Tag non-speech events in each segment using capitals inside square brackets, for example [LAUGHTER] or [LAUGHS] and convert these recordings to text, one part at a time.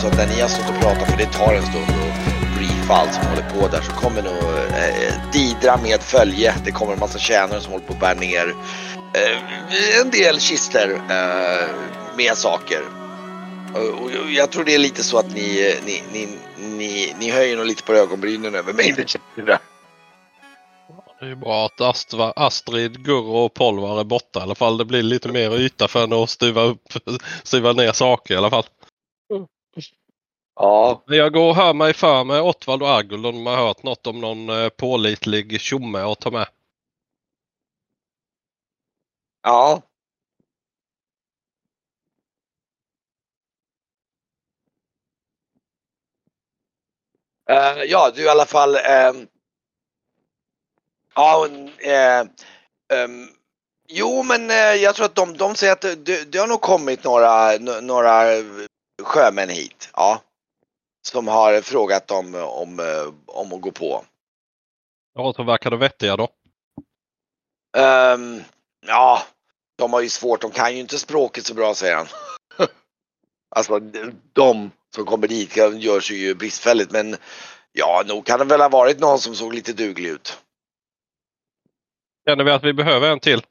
det så att när ni har stått och pratat, för det tar en stund och briefa allt som håller på där, så kommer nog eh, Didra med följe. Det kommer en massa tjänare som håller på att bära ner eh, en del kistor eh, med saker. Och, och jag tror det är lite så att ni, ni, ni, ni, ni höjer nog lite på ögonbrynen över mig. Det är bra att Astra, Astrid, Gurro och Polvar är borta i alla fall. Det blir lite mer yta för henne att stuva, upp, stuva ner saker i alla fall. Ja, Jag går och hör mig för med Ottwald och Argul om de har hört något om någon eh, pålitlig tjomme att ta med. ja. Eh, ja, du i alla fall. ehm, ja, eh, ehm, jo, men jag tror att de, de säger att det, det har nog kommit några, några sjömän hit. Ja. Som har frågat om, om, om att gå på. Ja, så verkar det vettiga då. Ehm, ja, de har ju svårt. De kan ju inte språket så bra säger han. [LAUGHS] alltså de som kommer dit gör sig ju bristfälligt men ja, nog kan det väl ha varit någon som såg lite duglig ut. Känner vi att vi behöver en till?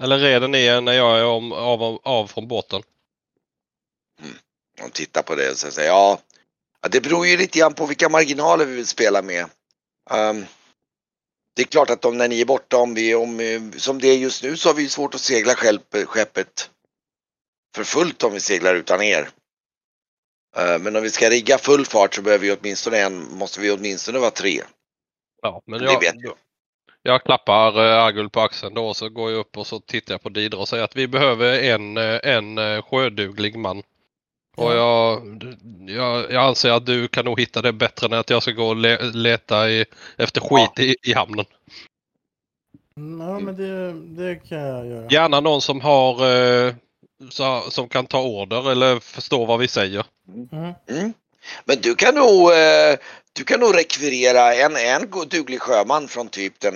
Eller reder ni en när jag är om, av, av från båten? De tittar på det och så säger ja, det beror ju lite grann på vilka marginaler vi vill spela med. Ehm, det är klart att om när ni är borta, om vi, om, eh, som det är just nu så har vi svårt att segla skepp- skeppet för fullt om vi seglar utan er. Eh, Men om vi ska rigga full fart så behöver vi åtminstone en, måste vi åtminstone vara tre. Ja, men Det jag, vet jag. jag klappar eh, Argul på axeln då och så går jag upp och så tittar jag på Didra och säger att vi behöver en, eh, en eh, sjöduglig man. Och jag, jag, jag anser att du kan nog hitta det bättre än att jag ska gå och le, leta i, efter skit i, i hamnen. Ja, men det, det kan jag göra. Gärna någon som har eh, så, som kan ta order eller förstå vad vi säger. Mm. Mm. Men du kan nog, eh, du kan nog rekvirera en, en god- duglig sjöman från typ den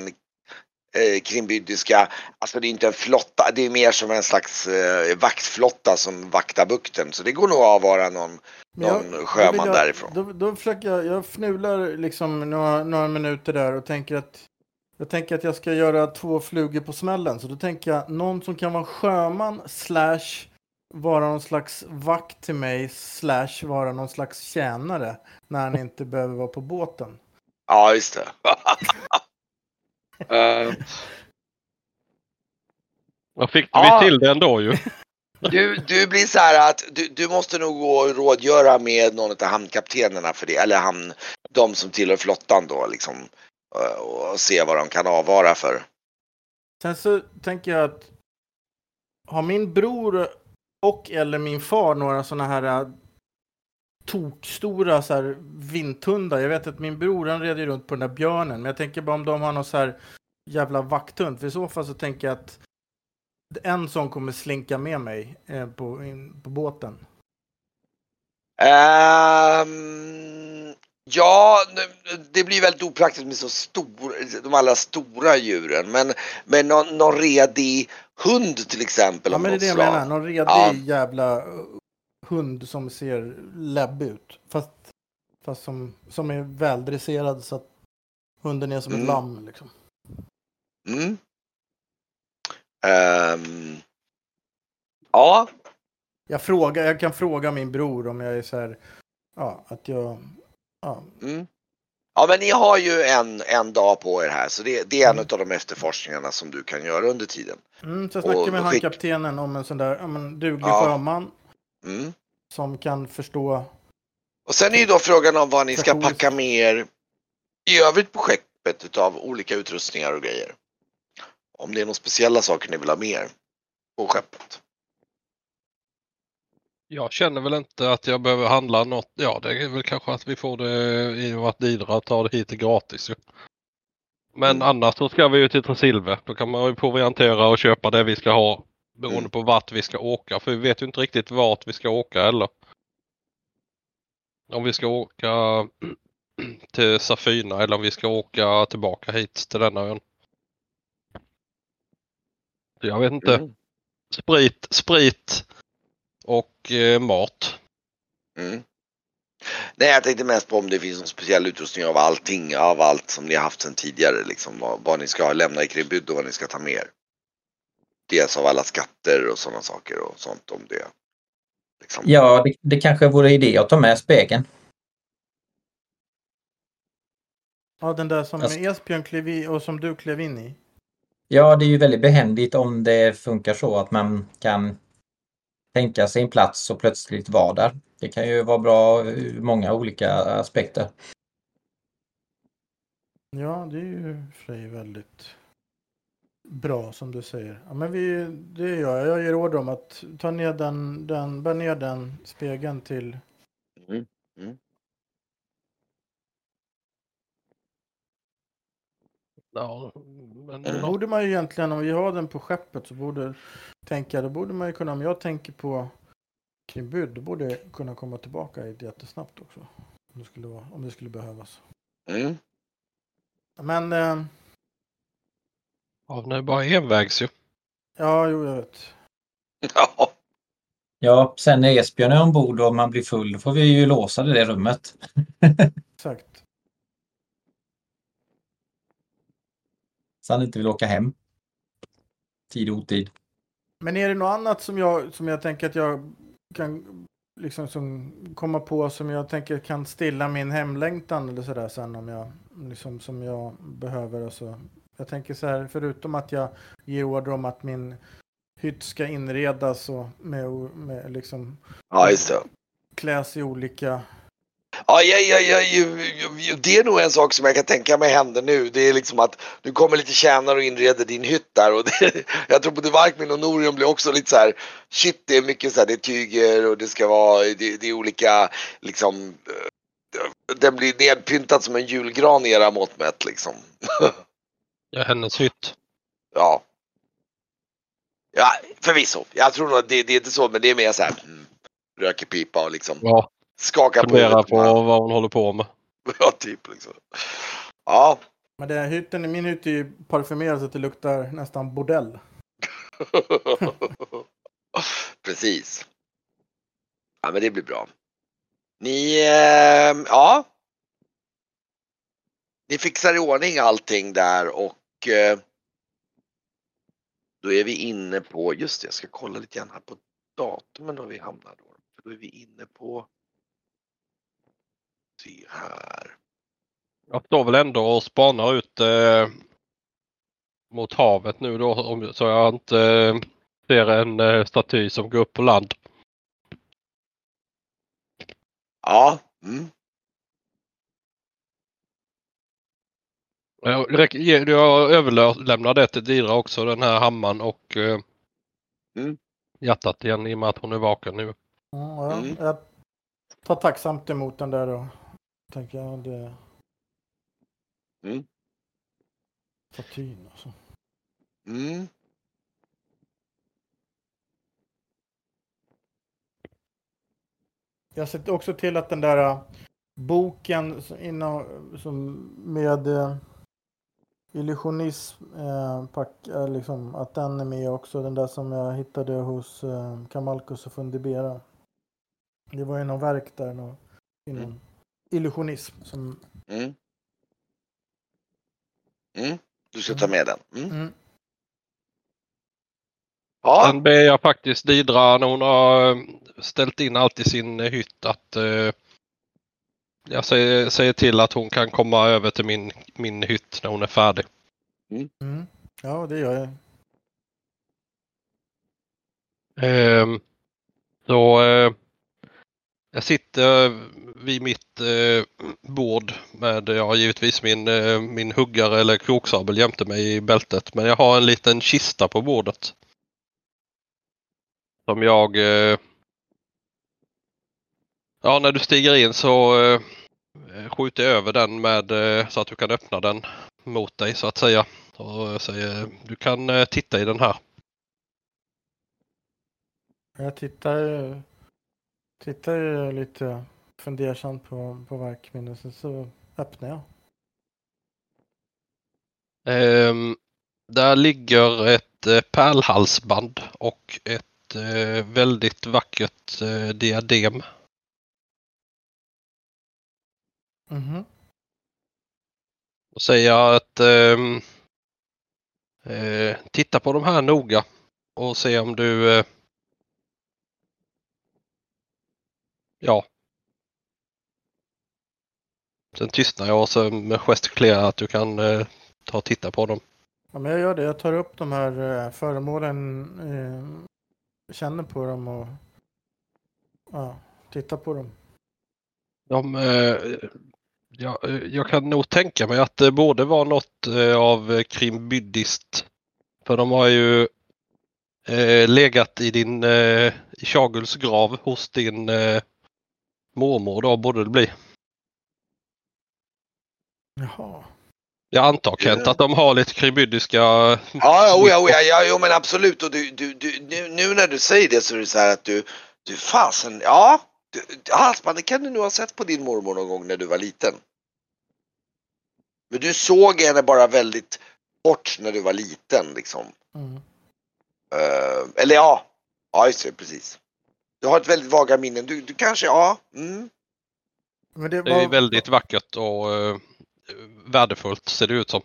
eh, krimbyddiska, alltså det är inte en flotta, det är mer som en slags eh, vaktflotta som vaktar bukten. Så det går nog att avvara någon, jag- någon vill sjöman jag, därifrån. Då, då försöker jag, jag fnular liksom några, några minuter där och tänker att jag tänker att jag ska göra två flugor på smällen. Så då tänker jag någon som kan vara sjöman slash vara någon slags vakt till mig slash vara någon slags tjänare när han inte behöver vara på båten. Ja, just det. [LAUGHS] Eh, Jag fick Ja. vi till det ändå ju. du, du blir så här att du, du måste nog gå och rådgöra med någon av hamnkaptenerna för det, eller hamn, de som tillhör flottan då liksom. eh, Och se vad de kan avvara för. Sen så tänker jag att har min bror och eller min far några sådana här äh, tokstora så här vinthundar. Jag vet att min bror han red ju runt på den där björnen. Men jag tänker bara om de har någon så här jävla vakthund. För i så fall så tänker jag att en sån kommer slinka med mig eh, på, in, på båten. Ehm, ja, det blir väldigt opraktiskt med så stor, de allra stora djuren. Men, men någon, någon redig hund till exempel. Ja men det är det jag menar. Någon redig Ja. jävla hund som ser läbb ut. Fast, fast som, som är väldresserad så att hunden är som Mm. ett lamm liksom. Mm. Ehm, ja, Jag, frågar, jag kan fråga min bror om jag är så här, ja, att jag, ja, mm. ja, men ni har ju en, en dag på er här så det, det är en Mm. av de efterforskningarna som du kan göra under tiden. mm, så jag snackar Och med han skick- kaptenen om en sån där, ja men duglig Ja. sjöman Mm. som kan förstå, Och sen är ju då frågan om vad ni ska packa med er i övrigt på skeppet utav olika utrustningar och grejer. Om det är några speciella saker ni vill ha med er på skeppet. Jag känner väl inte att jag behöver handla något. Ja, det är väl kanske att vi får det i och att Didra tar det hit gratis. Men Mm. annars så ska vi ju till Tresilve. Då kan man ju proviantera och köpa det vi ska ha beroende Mm. på vart vi ska åka. För vi vet ju inte riktigt vart vi ska åka heller. Om vi ska åka [CLEARS THROAT] till Safina eller om vi ska åka tillbaka hit till denna ön. Jag vet inte. Mm. Sprit, sprit och eh, mat. Mm. Nej, jag tänkte mest på om det finns någon speciell utrustning av allting, av allt som ni har haft sedan tidigare, liksom vad, vad ni ska lämna i Krimbyd och vad ni ska ta med er. Dels av alla skatter och sådana saker och sånt om det. Liksom. Ja, det, det kanske vore idé att ta med spegeln. Ja, den där som Alltså- Esbjörn klev i och som du klev in i. Ja, det är ju väldigt behändigt om det funkar så att man kan tänka sig en plats och plötsligt vara där. Det kan ju vara bra ur många olika aspekter. Ja, det är ju för sig väldigt bra som du säger. Ja, men vi, det gör jag. Jag ger order om att ta ner den, den, bär ner den spegeln till... Mm. Mm. Ja, men. Då borde man ju egentligen, om vi har den på skeppet så borde, tänker jag, då borde man ju kunna, om jag tänker på Krimbyd, då borde jag kunna komma tillbaka jättesnabbt också. Om det skulle, vara, om det skulle behövas. Mm. Men, eh, ja, den är bara envägs ju. ja, jo, jag vet. Ja, Ja, sen när Esbjörn är ombord och man blir full, då får vi ju låsa det där rummet. [LAUGHS] Exakt. Så han inte vill åka hem. Tid och otid. Men är det något annat som jag, som jag tänker att jag kan liksom som komma på som jag tänker kan stilla min hemlängtan eller sådär sen om jag liksom som jag behöver alltså. Jag tänker så här förutom att jag ger order om att min hytt ska inredas och med, med liksom ja just det. kläs i olika Ja, ja, ja, ja, det är nog en sak som jag kan tänka mig händer nu. Det är liksom att du kommer lite tjänare och inreder din hytt där. Och [LAUGHS] det, jag tror både Varkmin och Norion blir också lite så här, shit det är mycket så här, det är tyger och det ska vara, det, det är olika, liksom, eh, den blir nedpyntad som en julgran i era mått mätt liksom. [LAUGHS] Ja, hennes hytt. Ja. Ja, förvisso. Jag tror nog att det, det är inte så, men det är mer så här, mm, röker pipa och liksom Ja, skaka på fundera på vad hon håller på med. [LAUGHS] Ja, typ liksom. Ja. Men det här hytten, min hytt är ju parfymerad så att det luktar nästan bordell. [LAUGHS] Precis. Ja, men det blir bra. Ni, eh, ja. Ni fixar i ordning allting där och då är vi inne på, just det, jag ska kolla lite grann här på datumen då vi hamnar då. För Då är vi inne på, se här. Jag står väl ändå och spanar ut eh, mot havet nu då om, så jag inte eh, ser en eh, staty som går upp på land. Ja, mm. Jag, jag överlämnar det till Dira också, den här hammaren och eh, Mm. hjärtat igen i och med att hon är vaken nu. Ja, Mm. Jag tar tacksamt emot den där och tänker jag det... Mm. Statyn alltså. Mm. Jag sett också till att den där äh, boken som inom, som med äh, illusionism, äh, pack, äh, liksom, att den är med också. Den där som jag hittade hos äh, Kamalkus och Fundibera. Det var ju någon verk där nå- inom Mm. illusionism. Som, Mm. Mm. Du ska ta med den. Mm. mm, Ja. Sen ber jag faktiskt Didra när hon har eh, ställt in allt i sin eh, hytt att eh, jag säger, säger till att hon kan komma över till min, min hytt när hon är färdig. mm. Ja, det gör jag. Ehm, så eh, jag sitter vid mitt eh, bord med ja, givetvis min, eh, min huggare eller kroksabel jämte mig i bältet. Men jag har en liten kista på bordet. Som jag... Eh, ja, när du stiger in så eh, skjuter jag över den med eh, så att du kan öppna den mot dig så att säga. Och jag säger du kan eh, titta i den här. Jag tittar, tittar lite fundersamt på, på verkminnet. Sen så öppnar jag. Ehm, där ligger ett eh, pärlhalsband och ett eh, väldigt vackert eh, diadem. Mhm. Och säger att ehm, eh, titta på de här noga och se om du eh, Ja. Sen tystnar jag och så med gestikulerar att du kan eh, ta och titta på dem. Ja, men jag gör det. Jag tar upp de här eh, föremålen, eh, känner på dem och ja, tittar på dem. De, eh, ja, eh, jag kan nog tänka mig att det borde vara något eh, av krimbyddiskt. För de har ju eh, legat i din eh, i Shaguls grav hos din eh, mormor då borde det bli. Jaha. Jag antar Kent att de har lite krimbyddiska. Ja, ja, oh, ja, oh, ja, ja, jo, men absolut. Och du, du, du, nu, nu när du säger det så är det så här att du, du fasen, ja. Du, halsbandet kan du nog ha sett på din mormor någon gång när du var liten. Men du såg henne bara väldigt kort när du var liten liksom. Mm. Uh, eller ja, ja just det, precis. Du har ett väldigt vaga minnen. Du, du kanske, ja. Mm. Men det Det är var, väldigt vackert och eh, värdefullt ser det ut som.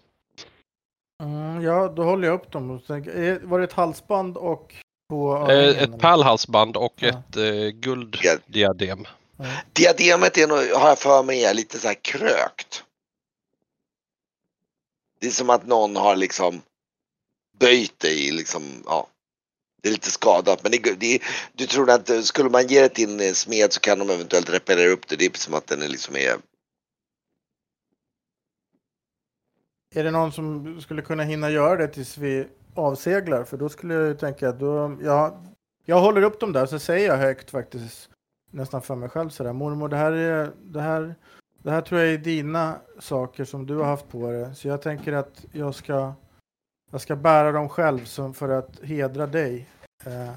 Mm, ja, då håller jag upp dem. Och tänker, är- var det ett halsband och på Eh, ett pärlhalsband och Ja. ett eh, gulddiadem. Ja. Diademet är nog, har jag för mig är lite så här krökt. Det är som att någon har liksom böjt dig liksom, ja. Det är lite skadat men det, det, du tror att skulle man ge det till en eh, smed så kan de eventuellt reparera upp det. Det är som att den är liksom är Är det någon som skulle kunna hinna göra det tills vi avseglar? För då skulle jag ju tänka att då, ja, jag håller upp dem där så säger jag högt faktiskt nästan för mig själv sådär. Mormor, det här är, det här, det här tror jag är dina saker som du har haft på dig. Så jag tänker att jag ska, jag ska bära dem själv som för att hedra dig. Eh,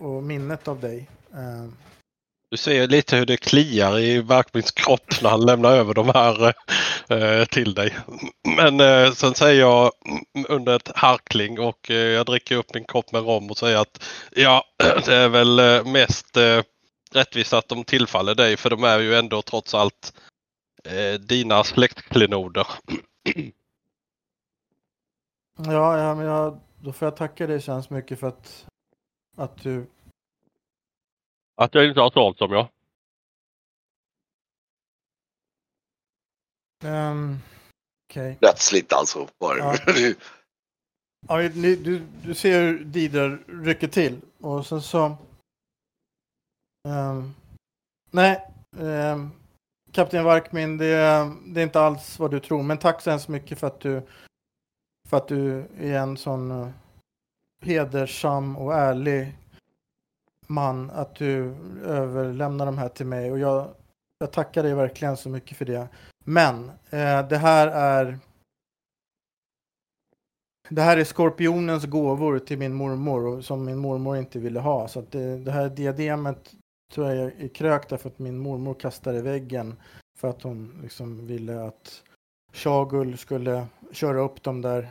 och minnet av dig. Eh, Du ser lite hur det kliar i Verkmins kropp när han lämnar över de här eh, till dig. Men eh, sen säger jag under ett harkling och eh, jag dricker upp min kopp med rom och säger att ja, [CLEARS THROAT] det är väl eh, mest eh, rättvist att de tillfaller dig för de är ju ändå trots allt eh, dina släktklenoder. [CLEARS THROAT] ja, ja, men jag, då får jag tacka dig så hemskt mycket för att, att du Att jag inte har sålt som jag. Um, Okej. plötsligt alltså. Det. Ja. [LAUGHS] Ja, ni, du, du ser hur Didar rycker till och sen så... Um, nej, um, Kapten Varkmin, det, det är inte alls vad du tror. Men tack så hemskt mycket för att du, för att du är en sån uh, hedersam och ärlig man. Att du överlämnar de här till mig. Och jag, jag tackar dig verkligen så mycket för det. Men uh, det här är det här är skorpionens gåvor till min mormor som min mormor inte ville ha. Så att det, det här diademet tror jag är krökt därför att min mormor kastade i väggen för att hon liksom ville att Shagul skulle köra upp dem där,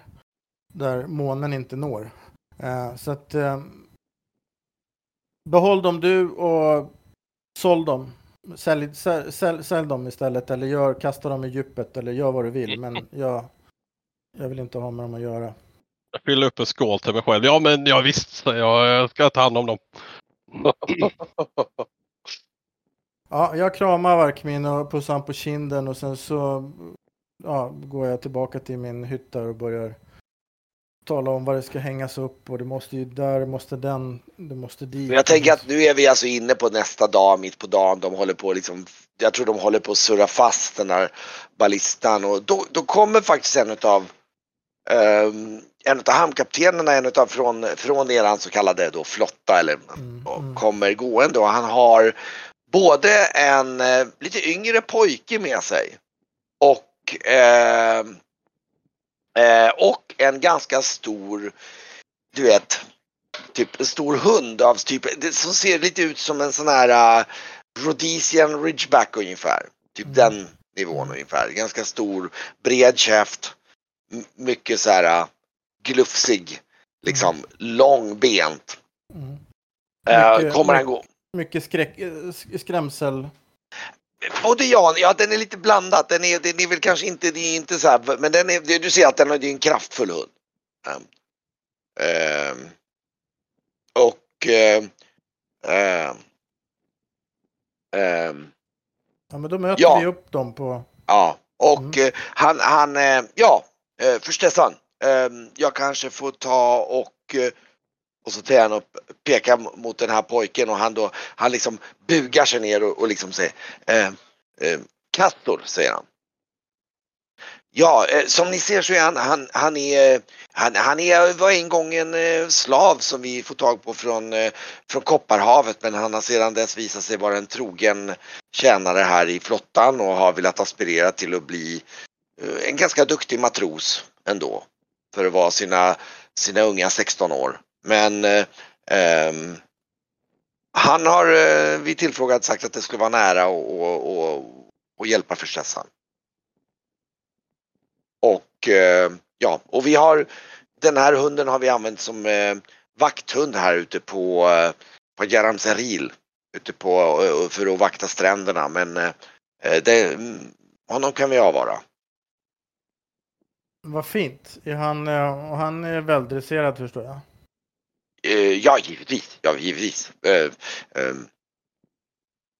där månen inte når. Eh, så att eh, behåll dem du och såld dem. Sälj, sälj, sälj, sälj dem istället eller gör, kasta dem i djupet eller gör vad du vill. Men [LAUGHS] jag, jag vill inte ha med dem att göra. Jag fyller upp en skål till mig själv. Ja men ja, visst, jag ska ta hand om dem. Ja, jag kramar Varkmin och pussar han på kinden och sen så ja, går jag tillbaka till min hytt där och börjar tala om vad det ska hängas upp och det måste ju där, måste den, det måste dit. Men jag tänker att nu är vi alltså inne på nästa dag, mitt på dagen. De håller på liksom, jag tror de håller på att surra fast den här ballistan och då, då kommer faktiskt en utav um, en utav hamnkaptenerna, en utav från, från eran så kallade då flotta eller Mm, mm. kommer gående och han har både en eh, lite yngre pojke med sig och eh, eh, och en ganska stor, du vet, typ en stor hund av typ, det som ser lite ut som en sån här uh, Rhodesian Ridgeback ungefär. Typ Mm. den nivån ungefär. Ganska stor, bred käft, mycket så här uh, glufsig. liksom långbent. Mm. Eh, Mycket- kommer han gå? Mycket skräck, sk- skrämsel. Både ja, ja den är lite blandad. Den är, den är väl kanske inte, det är inte så här, men den är, du ser att den är, det är en kraftfull hund. Ehm, och ehm, ehm, Ja, men då möter Ja. vi upp dem på... ja, och Mm. eh, han, han, ja, förstessan. Ehm, jag kanske får ta och eh, och så tar han upp, pekar mot den här pojken och han då, han liksom bugar sig ner och, och liksom säger eh, eh, Kastor, säger han. Ja, eh, som ni ser så är han, han, han är, han, han är, var en gång en eh, slav som vi får tag på från, eh, från Kopparhavet men han har sedan dess visat sig vara en trogen tjänare här i flottan och har velat aspirera till att bli eh, en ganska duktig matros ändå. För att vara sina, sina unga 16 år. Men eh, ehm, han har eh, vid tillfrågad sagt att det skulle vara nära och, och, och, och hjälpa förstessan. Och eh, ja, och vi har den här hunden har vi använt som eh, vakthund här ute på, eh, på Jaramseril. Ute på, eh, för att vakta stränderna men eh, det, mm, honom kan vi avvara. Vad fint. Är han, eh, och han är väldresserad förstår jag. Eh, ja, givetvis. Ja, givetvis. Eh, ehm,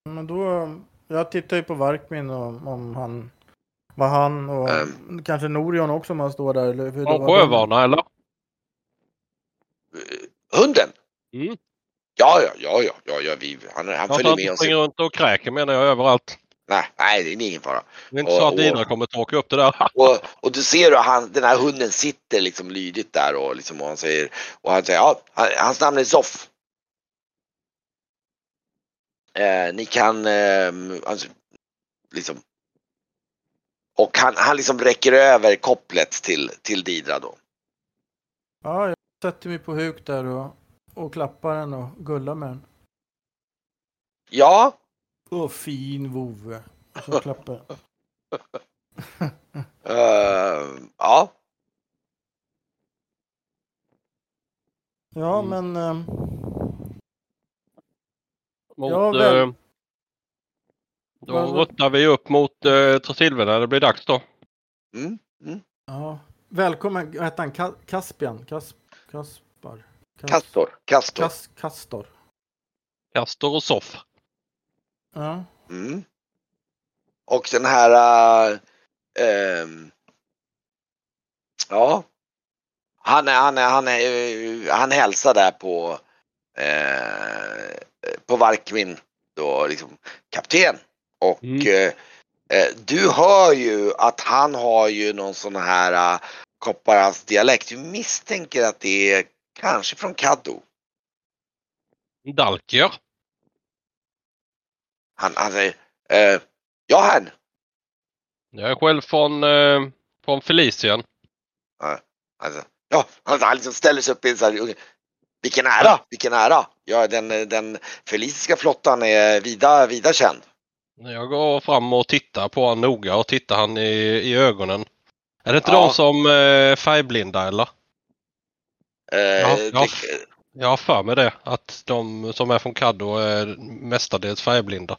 Men då, jag tittar ju på Varkmin och om han, vad han och Ehm. kanske Norion också om han står där. Eller hur Har sjövana eller? hunden? Mm. Ja, ja, ja, ja, ja, ja vi, han, han Jag följer med oss. springer runt och kräker menar jag överallt. Nej, nej, det är ingen fara. Det är inte Och- så att Didra kommer tråka upp det där. [LAUGHS] Och, och du ser hur han, den här hunden sitter liksom lydigt där och liksom och han säger och han säger ja, han, hans namn är Zoff. Eh, ni kan eh, alltså, liksom och han, han liksom räcker över kopplet till, till Didra då. Ja, jag sätter mig på huk där och, och klappar den och gullar med den. Ja, Åh, fin vovve. Så [LAUGHS] klappar jag. eh, ja, Ja, Mm. men... ehm, Mot, Ja, väl. eh, då Vad- vad- ruttar vi upp mot eh, Tresilver när det blir dags då. mm, mm. ja. Välkommen, vad heter han? Ka Caspian? Kas Kaspar? Kas Kastor, Kastor. Kas Kastor. Kastor och Soff. Ja. Mm. Och den här... äh, ehm, ja. Han, är, han, är, han, är, eh, han hälsar där på, eh, på Varkmin då liksom kapten. Och Mm. eh, eh, du hör ju att han har ju någon sån här äh, Kopparans dialekt. Du misstänker att det är kanske från Kaddo. Dalkier. Han, säger eh, Ja herrn. Jag är själv från, eh, från Felicien. Alltså, ja, han, han liksom ställer sig upp i en sån här, vilken ära, vilken ära. Ja, den, den feliciska flottan är vida, vida känd. Jag går fram och tittar på honom noga och tittar han i, i ögonen. Är det inte Ja. de som eh, är färgblinda eller? Eh, Ja, ja. det- Jag har för mig det. Att de som är från Caddo är mestadels färgblinda.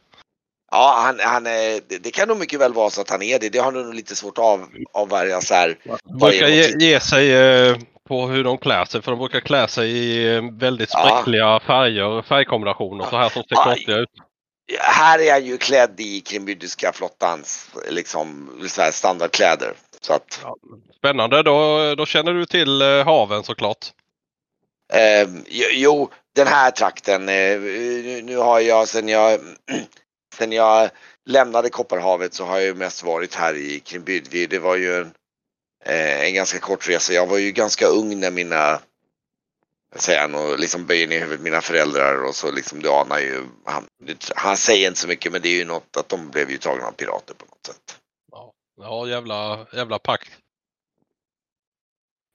Ja han, han, är- det, kan nog mycket väl vara så att han är det. Det har nog lite svårt att av, avvärja så här. De brukar ge, ge sig eh, på hur de klär sig. För de brukar klä sig i eh, väldigt Ja. spräckliga färger, färgkombinationer så här som ser konstiga ut. Här är han ju klädd i krimbyddiska flottans liksom, så här standardkläder. Så att, Ja, spännande, då, då känner du till eh, haven såklart. Eh, jo- den här trakten. Eh, nu, nu har jag sen jag sen jag lämnade Kopparhavet så har jag ju mest varit här i Krimbyd. Vi- Det var ju en, eh, en ganska kort resa. Jag var ju ganska ung när mina säger han och liksom böjer ner huvudet mina föräldrar och så liksom du anar ju. Han, han säger inte så mycket men det är ju något att de blev ju tagna av pirater på något sätt. Ja, jävla, jävla pack.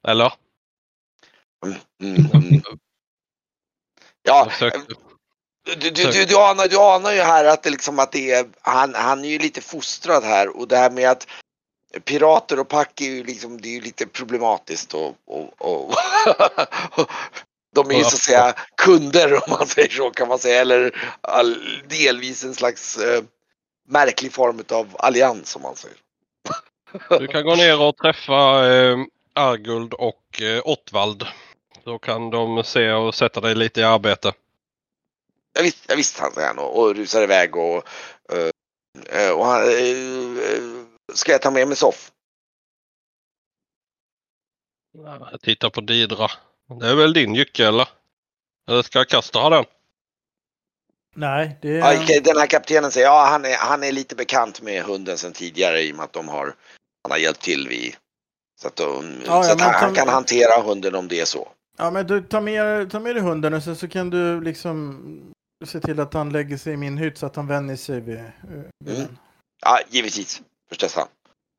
Eller? Mm, mm, mm. [LAUGHS] Ja, Jag försökte, Du, du, du, du, anar, du anar ju här att det liksom att det är, han, han är ju lite fostrad här och det här med att pirater och pack är ju liksom, det är ju lite problematiskt och, och, och [LAUGHS] de är ju så att säga kunder om man säger så kan man säga eller all, delvis en slags eh, märklig form av allians om man säger. [LAUGHS] Du kan gå ner och träffa eh, Arguld och eh, Ottvald. Då kan de se och sätta dig lite i arbete. Jag visste, jag visste han sen och, och rusar iväg och, uh, och han, uh, ska jag ta med mig Soff? Jag tittar på Didra. Det är väl din jycke eller? Eller ska Kaster ha den? Nej, det är... Okej, den här kaptenen säger ja han är, han är lite bekant med hunden sedan tidigare i och med att de har, han har hjälpt till vid så att, de, Ja, så ja, att han, han kan hantera hunden om det är så. Ja, men du, ta med, ta med dig hunden och sen så kan du liksom se till att han lägger sig i min hytt så att han vänjer sig vid, eh, vid Mm. den. Ja, givetvis. Förstås han.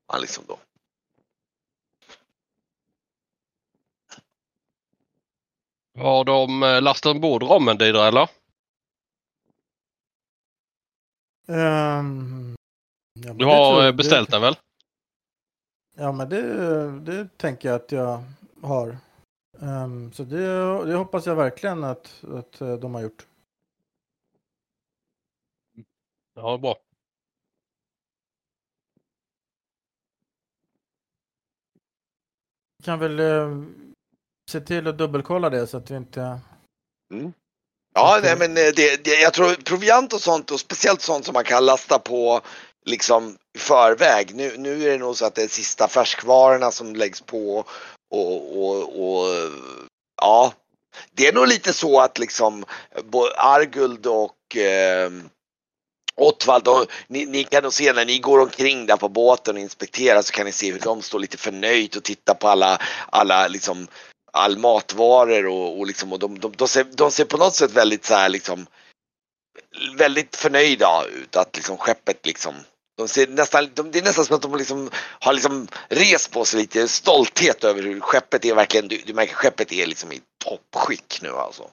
Han liksom då. Har de eh, lastat ombord rommen Didra eller? Ehm, ja, Du det har eh, beställt den väl? Ja, men det, det tänker jag att jag har. Ehm, så det, det hoppas jag verkligen att, att de har gjort. Ja, bra. Kan väl eh, se till att dubbelkolla det så att vi inte... Ja, Okej. nej, men eh, det, det, jag tror proviant och sånt och speciellt sånt som man kan lasta på liksom i förväg. Nu, nu är det nog så att det är sista färskvarorna som läggs på och, och, och ja, det är nog lite så att liksom Arguld och eh, Ottvald, de- ni, ni kan nog se när ni går omkring där på båten och inspekterar så kan ni se hur de står lite förnöjt och tittar på alla, alla liksom all matvaror och, och, liksom, och de, de, de, ser, de ser på något sätt väldigt så här liksom väldigt förnöjda ut att liksom skeppet liksom de ser nästan, de, det är nästan som att de liksom har liksom rest på sig lite stolthet över hur skeppet är verkligen, du, du märker skeppet är liksom i toppskick nu alltså.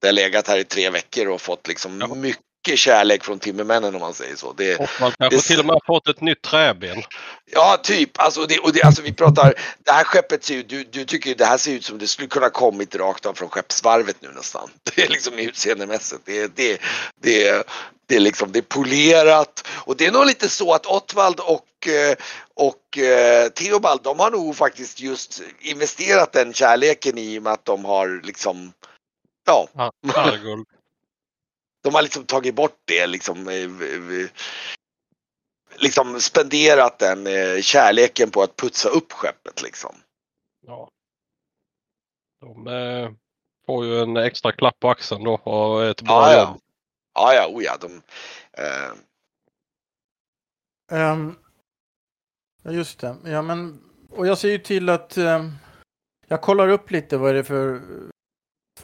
Det har legat här i tre veckor och fått liksom Ja. mycket kärlek från timmermännen om man säger så. Det, Osvald kanske det- till och med har fått ett nytt träben. Ja, typ. Alltså, det, och det, alltså vi pratar, det här skeppet ser ju, du, du tycker ju det här ser ut som det skulle kunna kommit rakt av från skeppsvarvet nu nästan. [LAUGHS] Det är liksom utseendemässigt. Det, det, det, det är liksom, det är polerat. Och det är nog lite så att Ottvald och, eh, och eh, Theobald, de har nog faktiskt just investerat den kärleken i och med att de har liksom, ja, Ja. De har liksom tagit bort det liksom. eh, Liksom spenderat den eh, kärleken på att putsa upp skeppet liksom. Ja. De eh, får ju en extra klapp på axeln då och ett bra Ja, ja. jobb. Ja, ja, oh ja. De, eh, ja, just det. Ja, men, och jag ser ju till att ehm, jag kollar upp lite vad är det för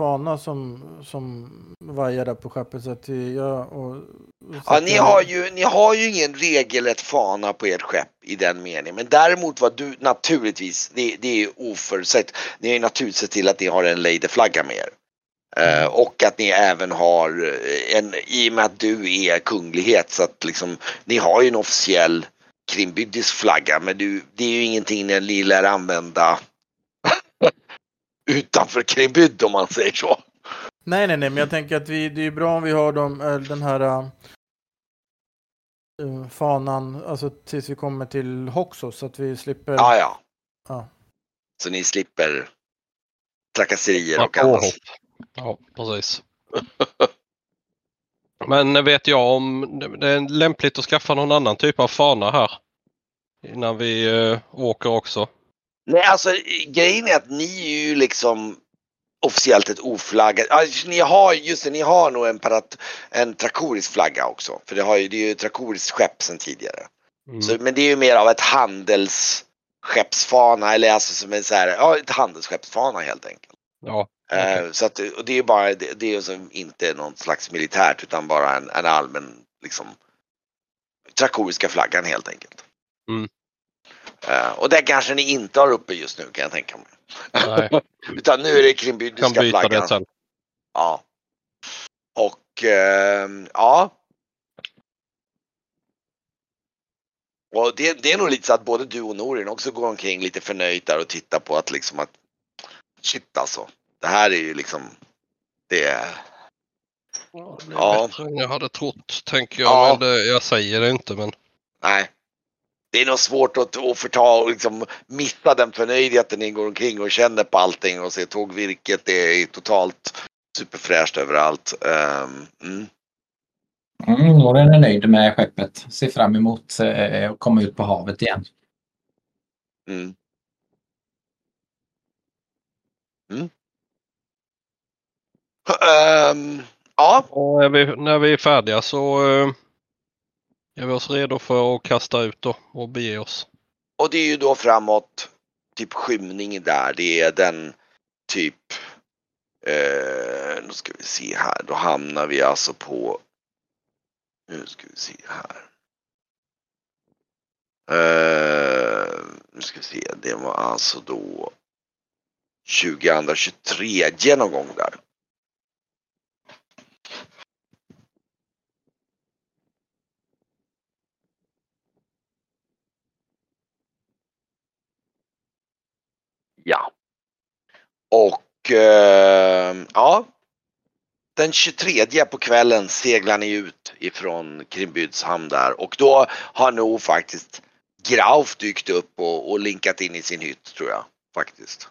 fana som, som vajar där på skeppet. Så att jag, och, och ja, ni har, ju, ni har ju ingen regelrätt fana på ert skepp i den meningen. Men däremot vad du naturligtvis, det, det är oförutsett. Ni har ju naturligtvis sett till att ni har en ladyflagga med er. Eh, och att ni även har eh, en, i och med att du är kunglighet så att liksom, ni har ju en officiell krimbygdisk flagga men du, det är ju ingenting ni lär använda utanför krimbyd om man säger så. Nej, nej, nej, men jag tänker att vi, det är bra om vi har dem, äh, den här äh, äh, fanan, alltså tills vi kommer till Hoxos, så att vi slipper... Ja, ja. Ja. Så ni slipper trakasserier Ja, och annat. Ja, precis. Men vet jag om det är lämpligt att skaffa någon annan typ av fana här? Innan vi eh, åker också. Nej, alltså grejen är att ni är ju liksom officiellt ett oflaggat. Alltså, ni har, just det, ni har nog en, parat, en trakorisk flagga också. För det, har ju, det är ju ett trakoriskt skepp sedan tidigare. Mm. Så, men det är ju mer av ett handelsskeppsfana eller alltså som en så här, ja ett handelsskeppsfana helt enkelt. Ja, Eh, så att, och det är ju bara, det, det är ju som inte någon slags militärt utan bara en, en allmän liksom trakoriska flaggan helt enkelt. Mm. Eh, och det kanske ni inte har uppe just nu kan jag tänka mig. nej, [LAUGHS] Utan nu är det kan krimbyddiska byta flaggan. det sen. Ja. Och ehm, ja. Och det, det är nog lite så att både du och Norin också går omkring lite förnöjt där och tittar på att liksom att shit alltså. Det här är ju liksom det är Ja, det är Ja. bättre än jag hade trott, tänker jag. Ja. Men det, jag säger det inte, men nej. Det är nog svårt att, att förta och liksom missa den förnöjdheten ni går omkring och känner på allting och ser tågvirket. Det är totalt superfräscht överallt. Um, mm. Mm, Noren är nöjd med skeppet. Ser fram emot eh, att komma ut på havet igen. Mm. Mm. Ehm, ja, och är vi, när vi är färdiga så är vi oss redo för att kasta ut då och bege oss. och det är ju då framåt typ skymning där. Det är den typ, eh, nu ska vi se här, då hamnar vi alltså på, nu ska vi se här. Eh, nu ska vi se, det var alltså då 2023 någon gång där. Ja. Och eh, ja. Den 23 på kvällen seglar ni ut ifrån Krimbyds hamn där och då har nog faktiskt Grauf dykt upp och, och linkat in i sin hytt tror jag faktiskt.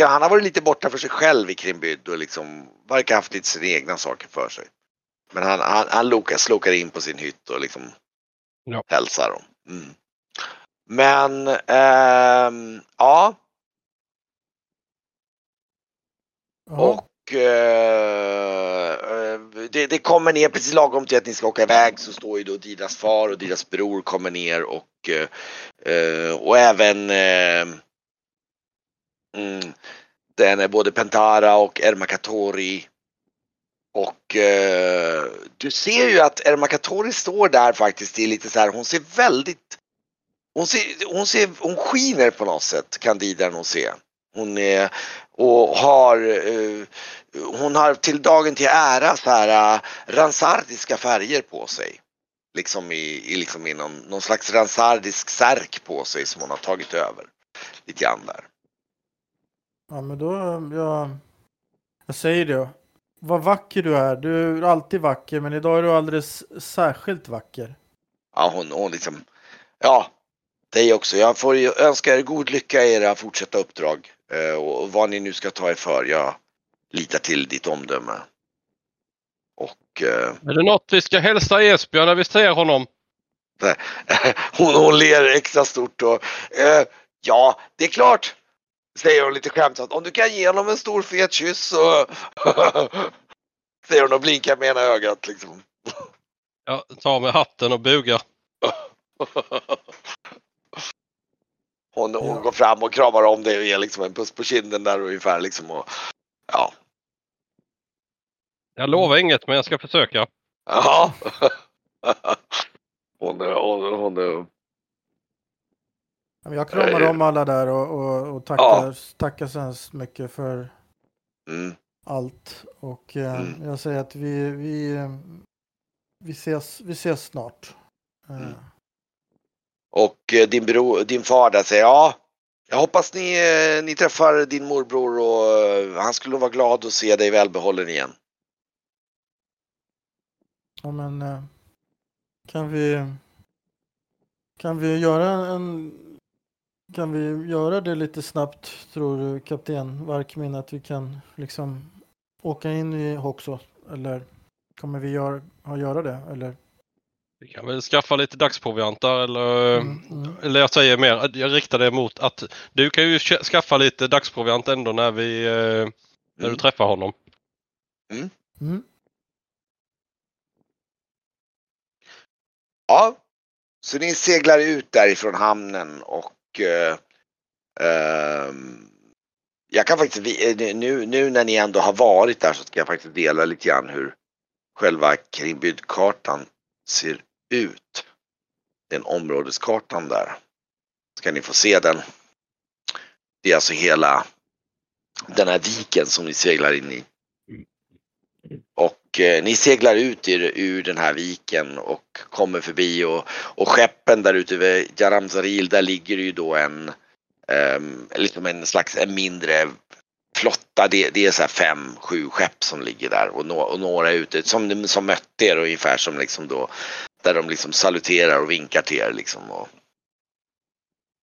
Han har varit lite borta för sig själv i Krimbyd och liksom verkar haft lite sina egna saker för sig. Men han, han, han lokar, slokar in på sin hytt och liksom Ja. hälsar dem. Mm. Men ehm, ja, Ja. Och eh, det, det kommer ner precis lagom till att ni ska åka iväg så står ju då Didas far och Didas bror kommer ner och, eh, och även eh, mm, den är både Pentara och Ermakatori. Och eh, du ser ju att Ermakatori står där faktiskt i lite så här, hon ser väldigt hon, ser, hon, ser, hon skiner på något sätt kan Dida nog se. Hon är och har eh, hon har till dagen till ära så här uh, ransardiska färger på sig. Liksom i, i, liksom i någon, någon slags ransardisk särk på sig som hon har tagit över. Lite grann där. Ja, men då, jag, jag säger det. Vad vacker du är. Du är alltid vacker, men idag är du alldeles särskilt vacker. Ja, hon, hon liksom, ja, dig också. Jag får önska er god lycka i era fortsatta uppdrag. Eh, och vad ni nu ska ta er för. Jag litar till ditt omdöme. Och eh, Är det något vi ska hälsa Esbjörn när vi ser honom? [LAUGHS] hon, hon ler extra stort och eh, ja, det är klart, säger hon lite skämtsamt. Om du kan ge honom en stor fet kyss så [LAUGHS] säger hon och blinkar med ena ögat liksom. Jag tar med hatten och bugar. [LAUGHS] Hon, hon Ja. går fram och kramar om dig och ger liksom en puss på kinden där ungefär liksom och ja. Jag lovar inget men jag ska försöka. Ja. [LAUGHS] Hon, är- hon, hon, Ja, Jag kramar om alla där och, och, och tackar, tackar så hemskt mycket för mm, allt. Och eh, Mm. jag säger att vi, vi, eh, vi, ses, vi ses snart. Eh, Mm. Och eh, din, bro, din far där säger ja, jag hoppas ni, eh, ni träffar din morbror och eh, han skulle vara glad att se dig välbehållen igen. Ja, men kan vi kan vi göra en kan vi göra det lite snabbt tror du kapten Varkmin att vi kan liksom åka in i Hoxo eller kommer vi gör, ha göra det eller? Vi kan väl skaffa lite dagsproviant där eller, Mm, mm. eller jag säger mer, jag riktar det mot att du kan ju sk- skaffa lite dagsproviant ändå när vi eh, när du Mm. träffar honom. Mm. Ja, så ni seglar ut därifrån hamnen och eh, ehm, jag kan faktiskt, eh, nu, nu när ni ändå har varit där så ska jag faktiskt dela lite grann hur själva Krimbydkartan ser ut. Den områdeskartan där. Ska ni få se den. Det är alltså hela den här viken som ni seglar in i. Och eh, ni seglar ut ur, ur den här viken och kommer förbi och, och skeppen där ute vid Jaramzaril där ligger ju då en eh, liksom en slags en mindre flotta. Det, det är så här fem, sju skepp som ligger där och, no, och några ute som, som mötte er ungefär som liksom då där de liksom saluterar och vinkar till er liksom. Och,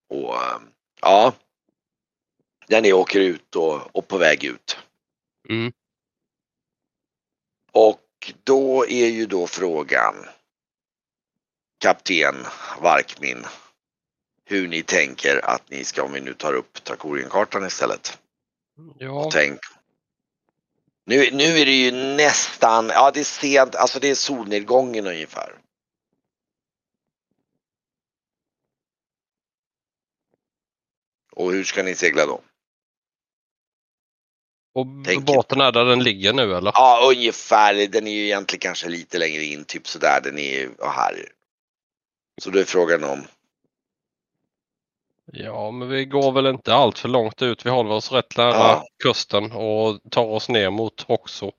och ja. Där ni åker ut och, och på väg ut. Mm. Och då är ju då frågan Kapten Varkmin hur ni tänker att ni ska, om vi nu tar upp Trakorienkartan istället. Ja, Tänk. Nu, nu är det ju nästan, ja det är sent, alltså det är solnedgången ungefär. Och hur ska ni segla då? och tänker- båten är där den ligger nu eller? Ja, ungefär. Den är ju egentligen kanske lite längre in, typ sådär. Den är ju här. Så då är frågan om, Ja, men vi går väl inte allt för långt ut. Vi håller oss rätt nära Ja. kusten och tar oss ner mot Roxo.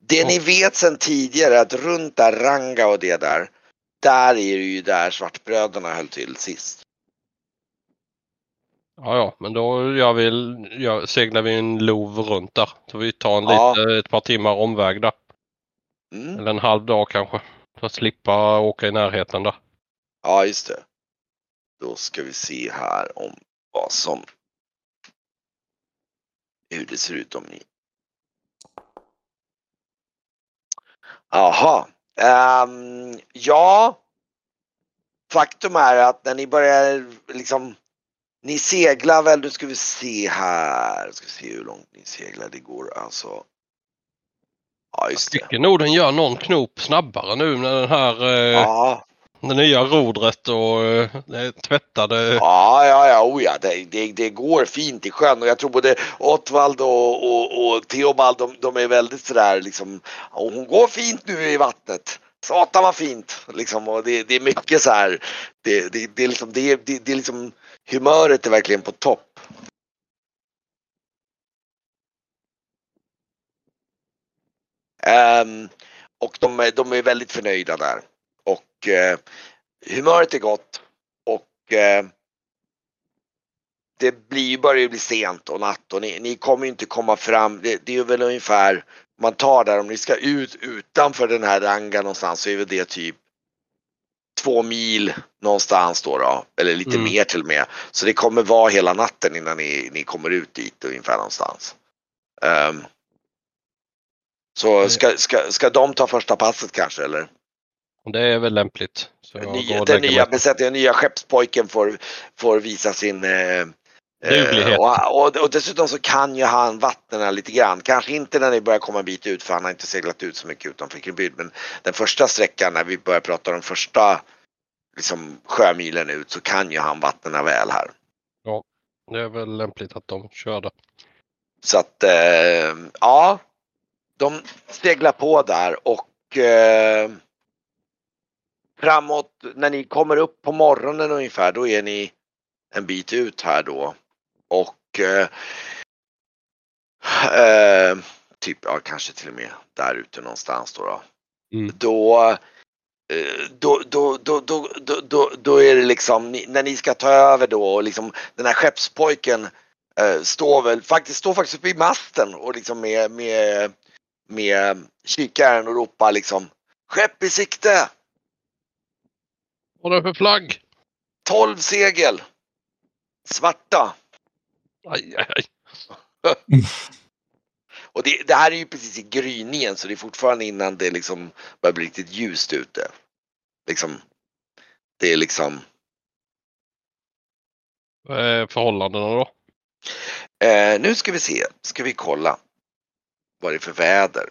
det ni vet sedan tidigare att runt där Ranga och det där, där är det ju där svartbröderna höll till sist. Ja, ja, men då gör vi, gör, seglar vi en lov runt där. Så vi tar en Ja. lite, ett par timmar omväg där. Mm. Eller en halv dag kanske. För att slippa åka i närheten där. Ja, just det. Då ska vi se här om vad som... Hur det ser ut om ni... Jaha. Ehm, ja. Faktum är att när ni börjar liksom... Ni seglar väl, nu ska vi se här. Ska vi se hur långt ni seglar. Det går alltså... Ja, just det. Tycker nog den gör någon knop snabbare nu med den här eh, Ja, det nya rodret och eh, tvättade. Ja, ja, ja, oh ja. Det, det, det går fint i sjön och jag tror både Ottvald och, och, och Theobald de, de är väldigt sådär liksom. Och hon går fint nu i vattnet. Satan vad fint liksom och det, det är mycket så här. Det, det, det är liksom, det, det, det är liksom humöret är verkligen på topp. Um, och de, är- de är väldigt förnöjda där. Och uh, humöret är gott och uh, det blir börjar ju bli sent och natt och ni, ni kommer ju inte komma fram. Det, det är ju väl ungefär man tar där om ni ska ut utanför den här rangan någonstans så är väl det typ två mil någonstans då, då eller lite Mm. mer till och med. Så det kommer vara hela natten innan ni, ni kommer ut dit ungefär någonstans. Ehm, så ska, ska, ska de ta första passet kanske eller? Det är väl lämpligt. Så Nya, den nya besättningen, nya skeppspojken får, får visa sin eh, Duglighet. eh, och, och, och dessutom så kan ju han vattnen lite grann. Kanske inte när ni börjar komma en bit ut för han har inte seglat ut så mycket utanför Kribyd. Men den första sträckan när vi börjar prata om första liksom, sjömilen ut så kan ju han vattnen väl här. Det är väl lämpligt att de kör det. Så att eh, ja, de seglar på där och eh, framåt när ni kommer upp på morgonen ungefär då är ni en bit ut här då. Och eh, eh, typ, ja kanske till och med där ute någonstans då. Då, Mm. då eh, då, då, då, då, då, då, är det liksom, när ni ska ta över då och liksom den här skeppspojken eh, står väl faktiskt, står faktiskt uppe i masten och liksom med, med, med kikaren och ropar liksom Skepp i sikte! Vad är det för flagg? 12 segel! Svarta! Aj, aj, aj. [LAUGHS] Och det, det här är ju precis i gryningen så det är fortfarande innan det liksom börjar bli riktigt ljust ute. Liksom, det är liksom Vad är förhållandena då? Eh, nu ska vi se, ska vi kolla vad det är för väder.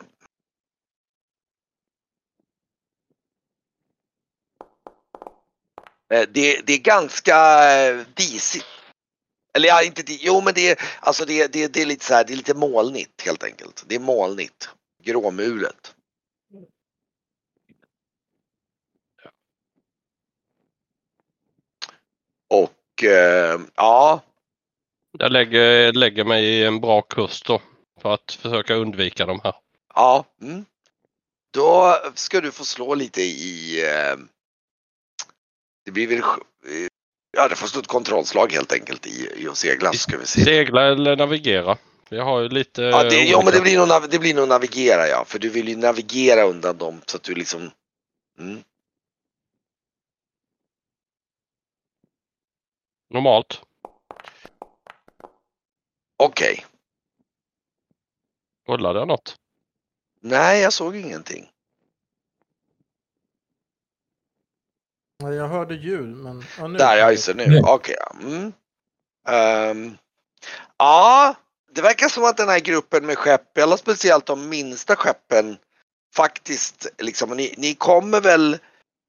Eh, det, det är ganska eh, disigt. Eller ja, inte di- Jo, men det är, alltså det, det, det är lite så här, det är lite molnigt helt enkelt. Det är molnigt. Gråmulet. Och eh, ja, Jag lägger, lägger mig i en bra kurs då. För att försöka undvika de här. Ja. Mm. Då ska du få slå lite i... Eh, det blir väl... Ja, det får stå ett kontrollslag helt enkelt i, i att segla ska vi se. Segla eller navigera. Jag har ju lite... Ja, det, ja men det blir, nog, det blir nog navigera ja, för du vill ju navigera undan dem så att du liksom... Mm. Normalt. Okej. Rullade jag något? Nej, jag såg ingenting. Jag hörde ljud, men... Ja, nu Där, ja just det, nu. Nu. Okej, ja. Mm. Ehm, ja, det verkar som att den här gruppen med skepp, eller speciellt de minsta skeppen, faktiskt liksom, ni, ni kommer väl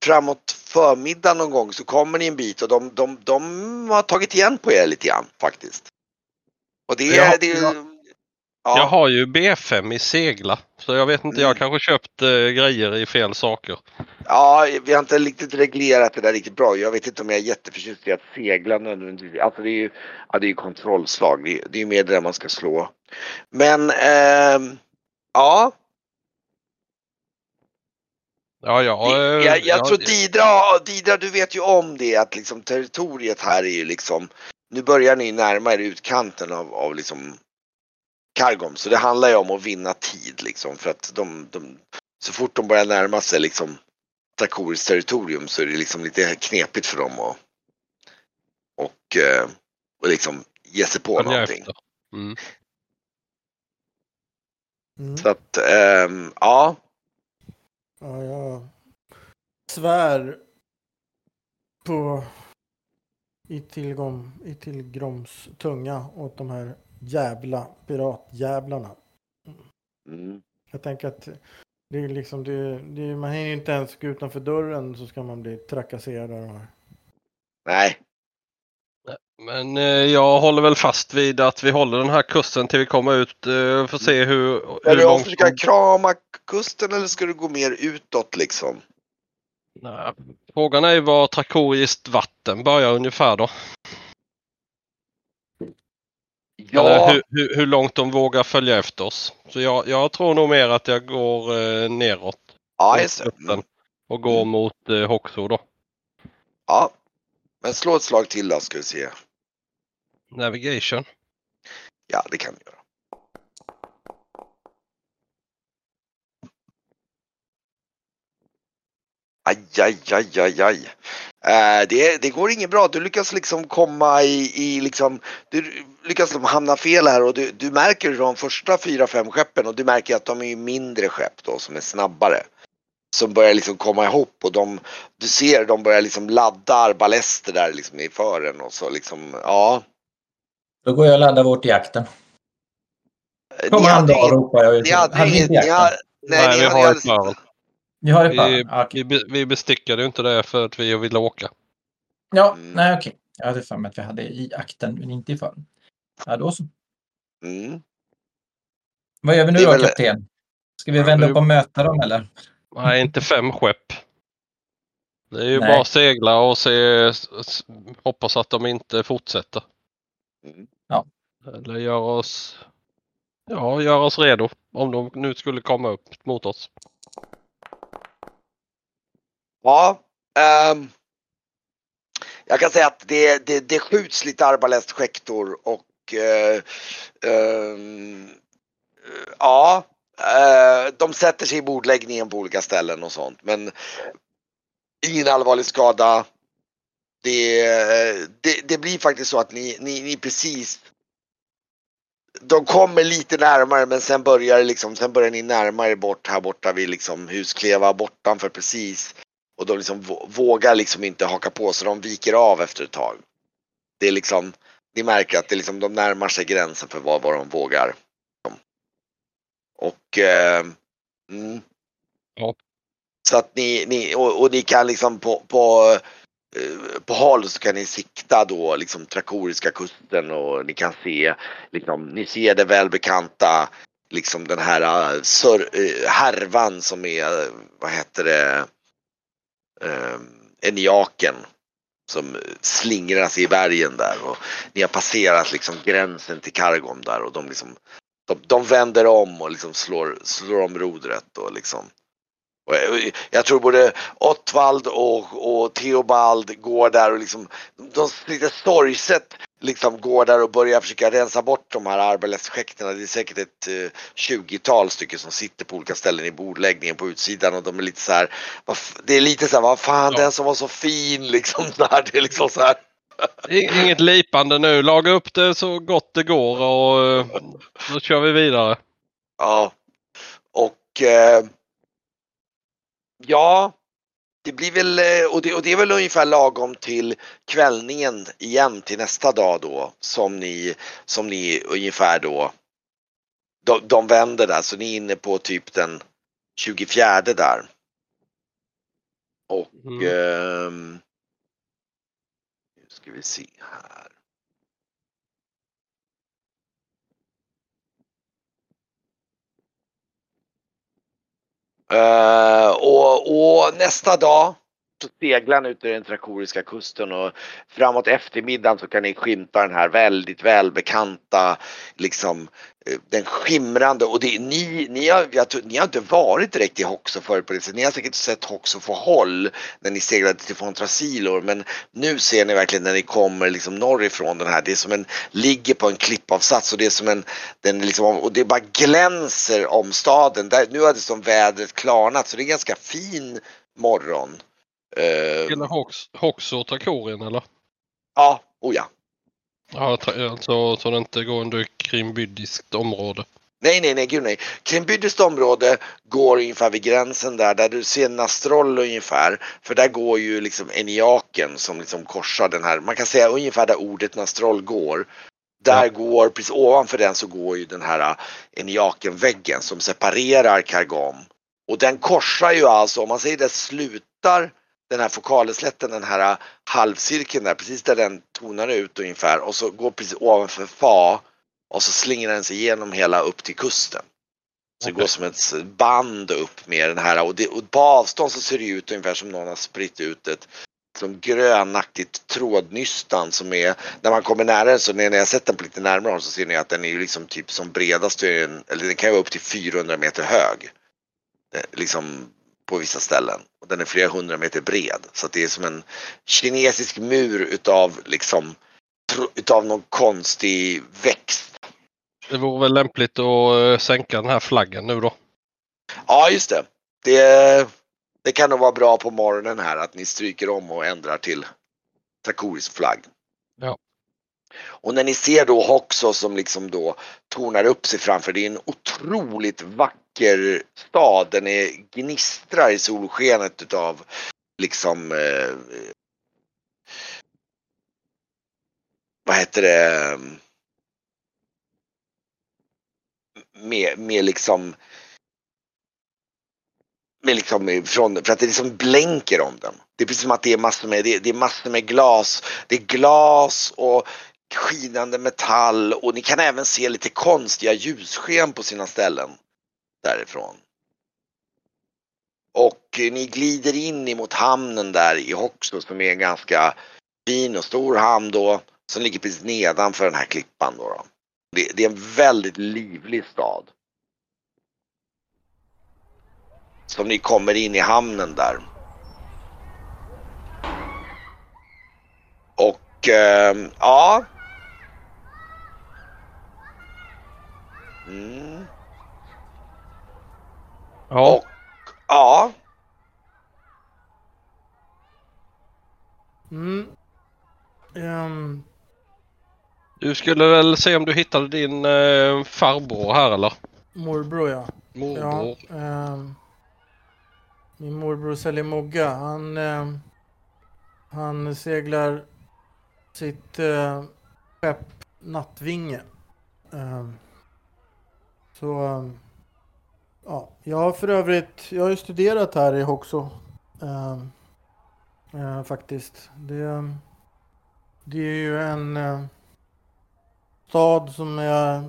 framåt förmiddagen någon gång så kommer ni en bit och de, de, de har tagit igen på er lite grann faktiskt. Och det Jag är... Det, är- jag- ja. Jag har ju B5 i segla. Så jag vet inte, jag har Mm. kanske köpt eh, grejer i fel saker. Ja, vi har inte riktigt reglerat det där riktigt bra. Jag vet inte om jag är jätteförtjust i att segla nödvändigtvis. Alltså det är ju ja, det är kontrollslag. Det är, det är ju mer det där man ska slå. Men ehm, ja, Ja, ja. det, eh, jag, jag ja, tror Didra, Didra, du vet ju om det att liksom territoriet här är ju liksom nu börjar ni närma er utkanten av, av liksom Kargom. Så det handlar ju om att vinna tid liksom för att de, de så fort de börjar närma sig liksom Trakoris territorium så är det liksom lite knepigt för dem att och, eh, och liksom ge sig på någonting. Mm. Mm. Så att ehm, ja, Ja, jag svär på i tillgång, i tillgroms tunga åt de här jävla piratjävlarna. mm, Jag tänker att det är liksom, det, det, man hinner inte ens gå utanför dörren så ska man bli trakasserad av de här. nej, Men eh, jag håller väl fast vid att vi håller den här kursen till vi kommer ut. Eh, får se hur, Ska hur du långt... försöka krama kusten eller ska du gå mer utåt liksom? Nej, Frågan är ju var trakoriskt vatten börjar ungefär då. Eller hur, hur, hur långt de vågar följa efter oss. Så jag, jag tror nog mer att jag går eh, neråt. ja just det. Och går Mm. mot eh, Hoxo då. Ja. Men slå ett slag till då ska vi se. Navigation. Ja, det kan du göra. Aj, aj, aj, aj, aj. Eh, det, det går inget bra. Du lyckas liksom komma i, i liksom, du lyckas liksom hamna fel här och du, du märker de första fyra, fem skeppen och du märker att de är ju mindre skepp då som är snabbare. Som börjar liksom komma ihop och de, du ser de börjar liksom ladda arbalester där liksom i fören och så liksom, ja. Då går jag och laddar vårt i jakten. Ni Kommer han hade då ropar jag ut. Ni hade Hade inget, ni hade, nej, Nej, ni vi har ett. Ni har det Vi? Ja, okej. vi, be- vi bestickade ju inte det för att vi ville åka. ja Mm. nej okej. Jag hade för mig att vi hade i akten men inte i fören. Ja, då så. Mm. Vad gör vi nu då väl- kapten? Ska vi vända upp och möta dem eller? Nej, inte fem skepp. Det är ju Nej. bara att segla och se, hoppas att de inte fortsätter. Mm. Eller göra oss, ja, göra oss redo om de nu skulle komma upp mot oss. Ja, Um, jag kan säga att det, det, det skjuts lite arbalestskäktor och uh, um, ja, uh, de sätter sig i bordläggningen på olika ställen och sånt. Men ingen allvarlig skada. Det, det, det blir faktiskt så att ni, ni, ni precis de kommer lite närmare men sen börjar det liksom, sen börjar ni närma er bort här borta vid liksom Huskleva bortanför precis. Och de liksom vå- vågar liksom inte haka på så de viker av efter ett tag. Det är liksom, ni märker att det liksom, de närmar sig gränsen för vad, vad de vågar. Och eh, mm. Ja. Så att ni, ni och, och ni kan liksom på, på, eh, på håll så kan ni sikta då liksom Trakoriska kusten och ni kan se liksom, ni ser det välbekanta liksom den här uh, sör, eh, härvan som är, eh, vad heter det, eh, Eniaken som slingrar sig i bergen där och ni har passerat liksom gränsen till Kargom där och de liksom de, de vänder om och liksom slår, slår om rodret och liksom jag tror både Ottvald och, och Theobald går där och liksom, de lite sorgset liksom går där och börjar försöka rensa bort de här arbetsschäkterna. Det är säkert ett eh, 20-tal stycken som sitter på olika ställen i bordläggningen på utsidan och de är lite så här, det är lite så här, vad fan ja. den som var så fin liksom. [LAUGHS] Här, det är liksom så här. Inget lipande nu, laga upp det så gott det går och eh, då kör vi vidare. Ja, och eh, ja, det blir väl, eh, och det, och det är väl ungefär lagom till kvällningen igen till nästa dag då som ni, som ni ungefär då, de, de vänder där så ni är inne på typ den 24 där. Och mm. eh, nu ska vi se här. Uh, och, och, nästa dag så seglar ni ut i den trakoriska kusten och framåt eftermiddagen så kan ni skymta den här väldigt välbekanta liksom eh, den skimrande och det, ni, ni, har, ni har inte varit direkt i Hoxo förut på det sättet. Ni har säkert sett Hoxo få håll när ni seglade till Fontrasilor men nu ser ni verkligen när ni kommer liksom norrifrån den här. Det är som en, ligger på en klippavsats och det är som en, den liksom, och det bara glänser om staden. Där, nu har det som vädret klarnat så det är en ganska fin morgon. Uh, Hela Hox, Hoxo Trakorien eller? Ja, oh ja. Ja, alltså så det inte går under krimbydiskt område. Nej, nej, nej, gud nej. Krimbydiskt område går ungefär vid gränsen där, där du ser Nastroll ungefär. För där går ju liksom Eniaken som liksom korsar den här, man kan säga ungefär där ordet Nastroll går. Där ja. går, precis ovanför den så går ju den här äh, Eniaken-väggen som separerar Kargam. Och den korsar ju alltså, om man säger det slutar den här fokaleslätten, den här halvcirkeln där, precis där den tonar ut ungefär och så går precis ovanför Fa och så slingrar den sig igenom hela upp till kusten. Så okay. det går som ett band upp med den här och, det, och på avstånd så ser det ut ungefär som någon har spritt ut ett som grönaktigt trådnystan som är, när man kommer nära så när jag sett den på lite närmare så ser ni att den är liksom typ som bredast, eller den kan vara upp till 400 meter hög. Liksom på vissa ställen. Och den är flera hundra meter bred. Så det är som en kinesisk mur utav liksom utav någon konstig växt. Det vore väl lämpligt att eh, sänka den här flaggen nu då? Ja, just det. Det, det kan nog vara bra på morgonen här att ni stryker om och ändrar till Takorisk flagg. Ja. Och när ni ser då Hoxo som liksom då tornar upp sig framför, det är en otroligt vacker vacker stad. Den är gnistrar i solskenet utav liksom eh, vad heter det med, med liksom med liksom från, för att det liksom blänker om den. Det är precis som att det är massor med, det är, det är massor med glas. Det är glas och skinande metall och ni kan även se lite konstiga ljussken på sina ställen därifrån. Och ni glider in emot hamnen där i Hoxo som är en ganska fin och stor hamn då som ligger precis nedanför den här klippan då. då. Det, det är en väldigt livlig stad. Som ni kommer in i hamnen där. Och eh, ja, Mm. Ja. Och, ja. Mm. Um. Du skulle väl se om du hittade din eh, farbror här eller? Morbror ja. Morbror. Ja, um, min morbror säljer mogga. Han, um, han seglar sitt uh, skepp Nattvinge. Um, så ja, jag har för övrigt, jag har ju studerat här i Hoxo. Eh, eh, faktiskt. Det, det är ju en eh, stad som är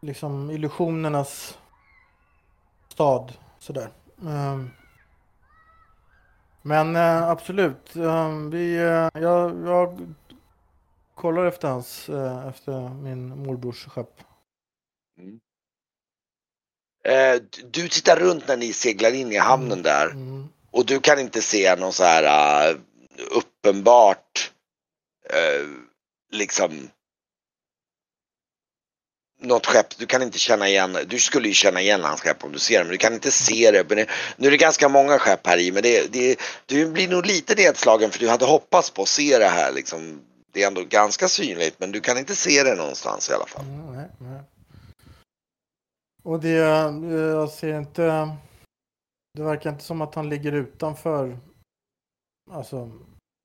liksom illusionernas stad. Sådär. Ehm, men eh, absolut, ehm, vi, eh, jag, jag kollar efter hans, eh, efter min morbrors skepp. Mm. Eh, du tittar runt när ni seglar in i hamnen där Mm. och du kan inte se någon så här uh, uppenbart eh, liksom något skepp, du kan inte känna igen, du skulle ju känna igen hans skepp om du ser det, men du kan inte se det nu är det ganska många skepp här i, men det, det, du blir nog lite nedslagen för du hade hoppats på att se det här liksom. Det är ändå ganska synligt, men du kan inte se det någonstans i alla fall. Mm, nej, nej. Och det, eh, jag ser inte, det verkar inte som att han ligger utanför, alltså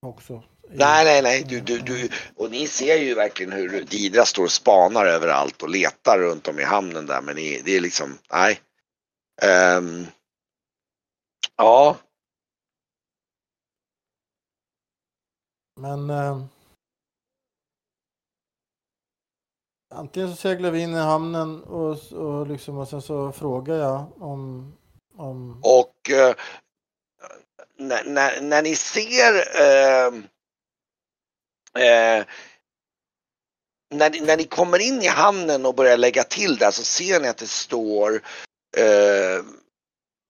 också. Nej, nej, nej. Du, du, du, och ni ser ju verkligen hur Didra står och spanar överallt och letar runt om i hamnen där. Men ni, det är liksom, nej. Ehm, ja, Men eh, antingen så seglar vi in i hamnen och, och, liksom, och sen så frågar jag om, om och eh, när, när, när ni ser eh, eh, när, ni- när ni kommer in i hamnen och börjar lägga till där så ser ni att det står eh,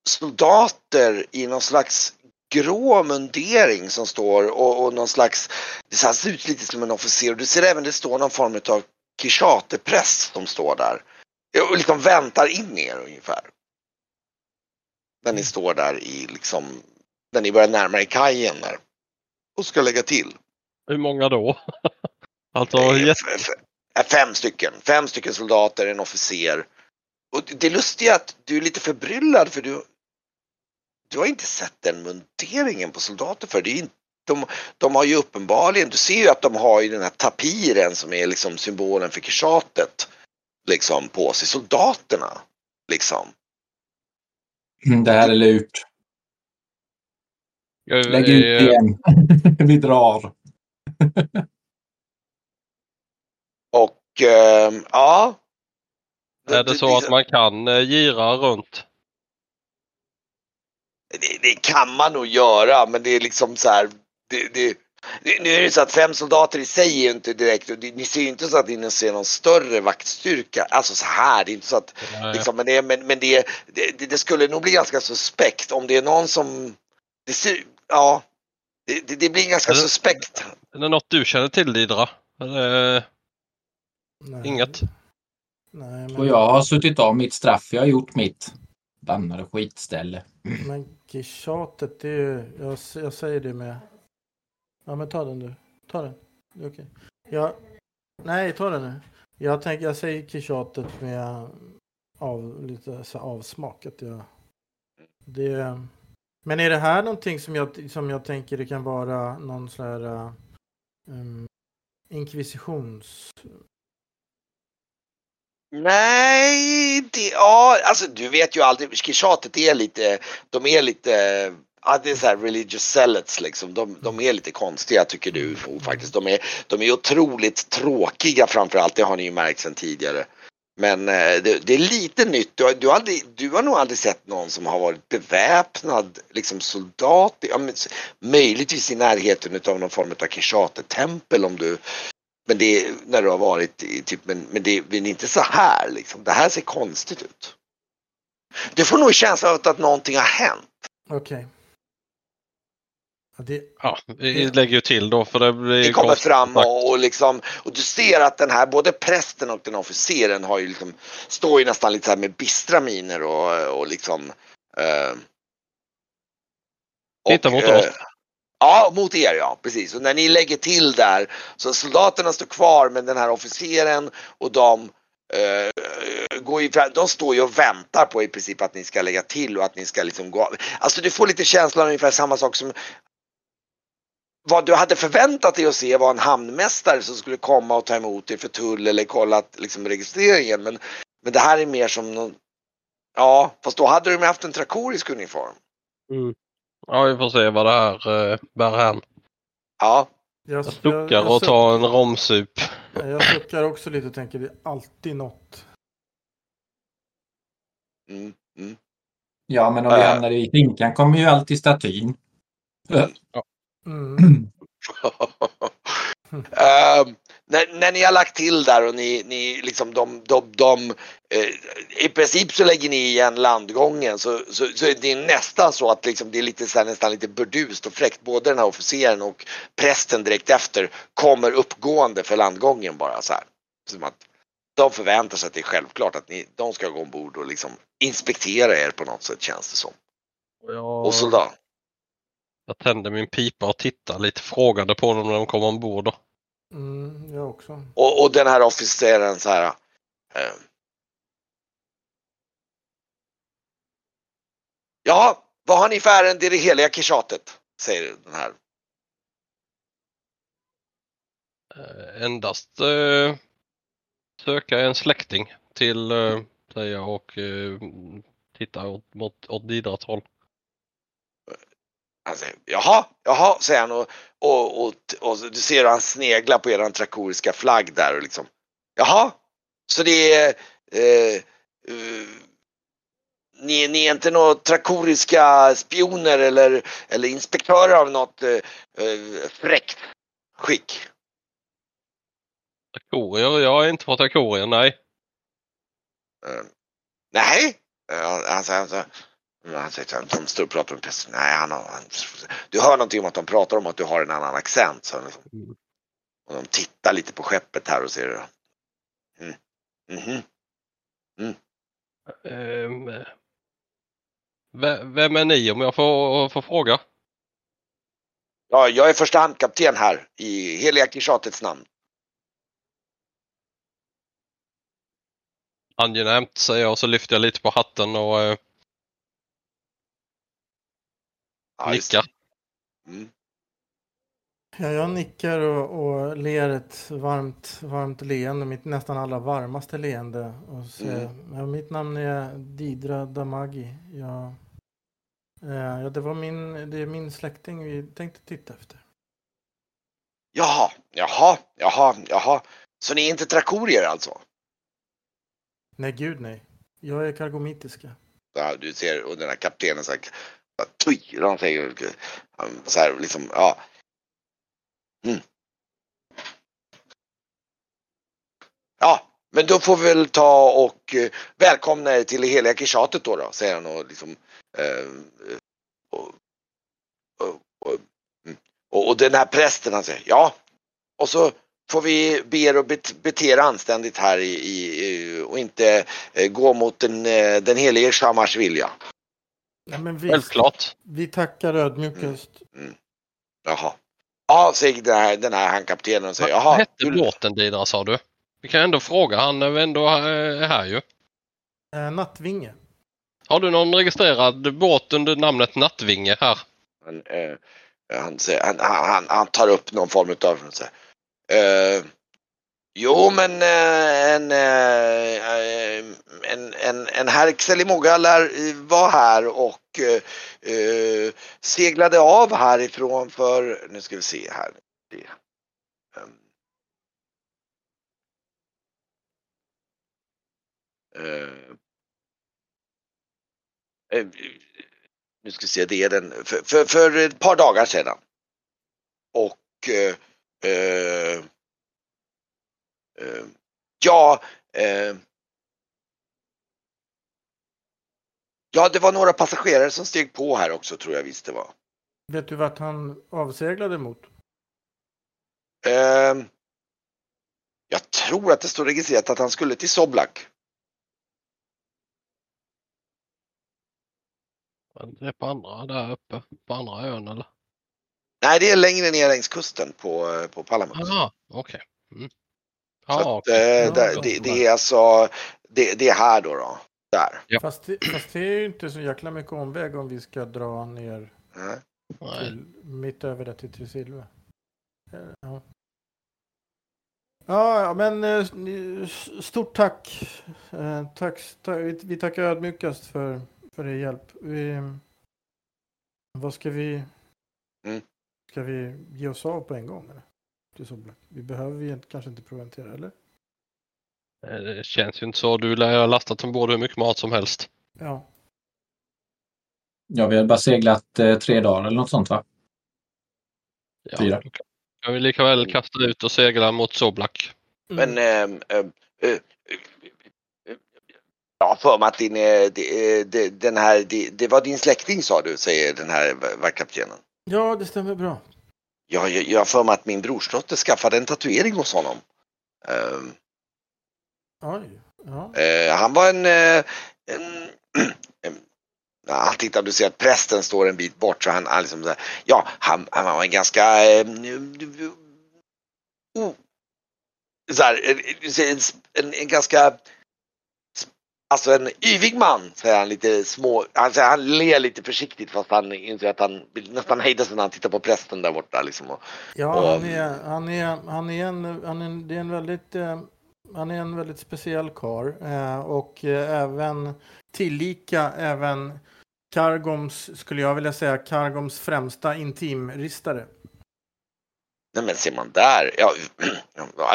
soldater i någon slags grå mundering som står och, och någon slags, det ser ut lite som en officer. Och du ser även det står någon form av kishatepress som står där. Och liksom väntar in er ungefär. När ni står där i liksom, när ni börjar närma er kajen där. Och ska lägga till. Hur många då? [LAUGHS] alltså, Fem stycken. Fem stycken soldater, en officer. Och det- det lustiga är att du är lite förbryllad för du du har inte sett den munderingen på soldater för det är inte, de, de har ju uppenbarligen, du ser ju att de har ju den här tapiren som är liksom symbolen för kishatet liksom på sig, soldaterna. Liksom. Det här är lurt. Lägg ut igen. [LAUGHS] Vi drar. Och ehm, ja. Är det så att man kan eh, gira runt? Det, det kan man nog göra men det är liksom så här. Det, det, det, nu är det så att fem soldater i sig är ju inte direkt, och ni ser ju inte så att ni ser någon större vaktstyrka. Alltså så här, det är inte så att, Nej. liksom, men, det, men, men det, det, det skulle nog bli ganska suspekt om det är någon som, det ser, ja, det, det, det blir ganska Är det- suspekt. Är det något du känner till Didra? Eller, nej, inget? Nej, men, Och jag har suttit av mitt straff. Jag har gjort mitt. Bannade skitställe. men kishatet, det är ju, jag, jag säger det med, ja men ta den du, ta den, det är okej. Jag, nej ta den nu. Jag tänker, jag säger kishatet med eh, av, lite så avsmak. Att jag, det, men är det här någonting som jag, som jag tänker det kan vara någon sån här um, inkvisitions... Nej, det, ja, alltså du vet ju aldrig, kishatet är lite, de är lite, ja det är så här religious zealots liksom, de, de är lite konstiga tycker du faktiskt. De är, de är otroligt tråkiga framförallt, det har ni ju märkt sedan tidigare. Men eh, det, det är lite nytt, du har, du, har aldrig, du har nog aldrig sett någon som har varit beväpnad, liksom soldat, ja, men, möjligtvis i närheten av någon form av kishatetempel om du men det är när du har varit i typ, men, men det men inte så här liksom. Det här ser konstigt ut. Du får nog känslan av att någonting har hänt. Okej. Ja, det, Ja, vi lägger ju till då för det blir Det kommer konstigt fram och, och liksom, och du ser att den här, både prästen och den officeren har ju liksom, står ju nästan lite så här med bistra miner och, och liksom. Eh, Titta mot oss. Ja, mot er ja, precis. Och när ni lägger till där så soldaterna står kvar men den här officeren och de eh, går ju fram, de står ju och väntar på i princip att ni ska lägga till och att ni ska liksom gå. Alltså du får lite känslan av ungefär samma sak som vad du hade förväntat dig att se var en hamnmästare som skulle komma och ta emot dig för tull eller kolla att, liksom, registreringen. Men, men det här är mer som någon, ja, fast då hade de ju haft en trakorisk uniform. Mm. Ja, vi får se vad det här eh, bär hän. Ja, jag, Jag suckar och tar en romsup. Jag suckar också lite och tänker det är alltid något. mm, mm. Ja, men om vi Äh. hamnar i finkan kommer ju alltid statyn. Mm. [LAUGHS] Ehm, när, när ni har lagt till där och ni, ni liksom de, de, de eh, i princip så lägger ni igen landgången så, så, så är det nästan så att liksom, det är lite, så här, nästan lite burdust och fräckt. Både den här officeren och prästen direkt efter kommer uppgående för landgången bara så här. Som att de förväntar sig att det är självklart att ni, de ska gå ombord och liksom inspektera er på något sätt känns det som. Och jag, Och soldat. Jag tänder min pipa och tittar lite frågande på dem när de kommer ombord. Då. Mm, jag också. Och, och den här officeren så här. Eh, ja, vad har ni för ärende i det heliga kishatet? Säger den här. Eh, endast eh, söka en släkting till, eh, säger jag och eh, tittar åt, mot, åt håll. Han säger jaha, jaha, säger han och, och, och, och du ser hur han sneglar på eran trakoriska flagg där och liksom. Jaha, så det är eh, eh, ni, ni är inte några trakoriska spioner eller, eller inspektörer av något eh, eh, fräckt skick? Akorier? Jag är inte på Akorier, nej. Eh, nej, han säger han säger så här, de står och pratar om prästen. Nej, han har, du hör någonting om att de pratar om att du har en annan accent. Så liksom. Mm. Och de tittar lite på skeppet här och ser. Mm. Mhm. Ehm, ve- vem är ni om jag får, får fråga? Ja, jag är första handkapten här i heliga Kishatets namn. Angenämt säger jag och så lyfter jag lite på hatten och eh, Ja, just nickar. Mm. Ja, jag nickar och, och ler ett varmt, varmt leende, mitt nästan allra varmaste leende. Och säger, ja, mitt namn är Didra Damagi. Jag, eh, ja, det, var min, det är min släkting vi tänkte titta efter. Jaha, jaha, jaha, jaha. Så ni är inte trakorier alltså? Nej, gud nej. Jag är kargomitiska. Ja, du ser, och den här kaptenen så här, han säger så här liksom, ja. Mm. Ja, men då får vi väl ta och eh, välkomna er till det heliga kishatet då, då säger han och liksom eh, och, och, och, mm. och, och den här prästen han säger ja och så får vi be er att bet- bete er anständigt här i, i, och inte eh, gå mot den, eh, den helige Shamars vilja. Nej, men visst, Självklart. vi tackar ödmjukast. Jaha. Ja, säger den här, den här handkaptenen och säger Vad hette du- båten Didra sa du? Vi kan ändå fråga, han är ändå eh, är här ju. Eh, Nattvinge. Har du någon registrerad båt under namnet Nattvinge här? Han, eh, han, säger, han, han, han tar upp någon form här, eh, Jo men eh, eh, eh, en, en, en, en herr Xelimoga lär var här och seglade av härifrån för, nu ska vi se här. Det, nu ska vi se, det är den, för, för, för ett par dagar sedan. Och ja, eh, ja, det var några passagerare som steg på här också tror jag visst det var. Vet du vart han avseglade mot? Eh, jag tror att det står registrerat att han skulle till Soblak. Men Det är på andra där uppe, på andra ön eller? Nej, det är längre ner längs kusten på, eh, på Palamas. Jaha, okej. Mm. Ja, att, okej. eh, Ja, det, det, det är alltså, det, det är här då. då där. Ja. Fast, det, fast det är ju inte så jäkla mycket omväg om vi ska dra ner Nej. Nej. till, mitt över det till Tresilva. Eh, Ja. Ja, ja, men eh, stort tack. Eh, tack, ta, vi, vi tackar ödmjukast för, för er hjälp. Vi, vad ska vi... Mm. Ska vi ge oss av på en gång? Eller? Till Solblack? Vi behöver ju kanske inte proventera, eller? Det känns ju inte så. Du lär ha lastat ombord hur mycket mat som helst. Ja. Ja, vi har bara seglat eh, tre dagar eller något sånt va? Ja, Fyra. Då, kan, vi lika väl kasta ut och segla mot Soblak. Men ehm, ehm, eh, eh, eh, jag har för mig att din, eh, det- eh, den här, det, det var din släkting sa du, säger den här vaktkaptenen. Ja, det stämmer bra. Jag, jag, jag har för mig att min brorsdotter skaffade en tatuering hos honom. Ehm, Oj. Ja. Eh, han var en... Eh, en, [CLEARS THROAT] han tittar, du ser att prästen står en bit bort så han, han liksom ja, han, han var en ganska... Eh, oh, så här, en, en, en ganska... Alltså en yvig man, säger han lite små. Han, säger, han ler lite försiktigt fast han inser att han nästan hejda sig när han tittar på prästen där borta. Liksom. Och, Ja, Och- han är, han är, han är en, han är, det är en väldigt, eh, han är en väldigt speciell kar eh, och eh, även tillika även Kargoms, skulle jag vilja säga, Kargoms främsta intimristare. Nej men ser man där, [CLEARS THROAT] ja,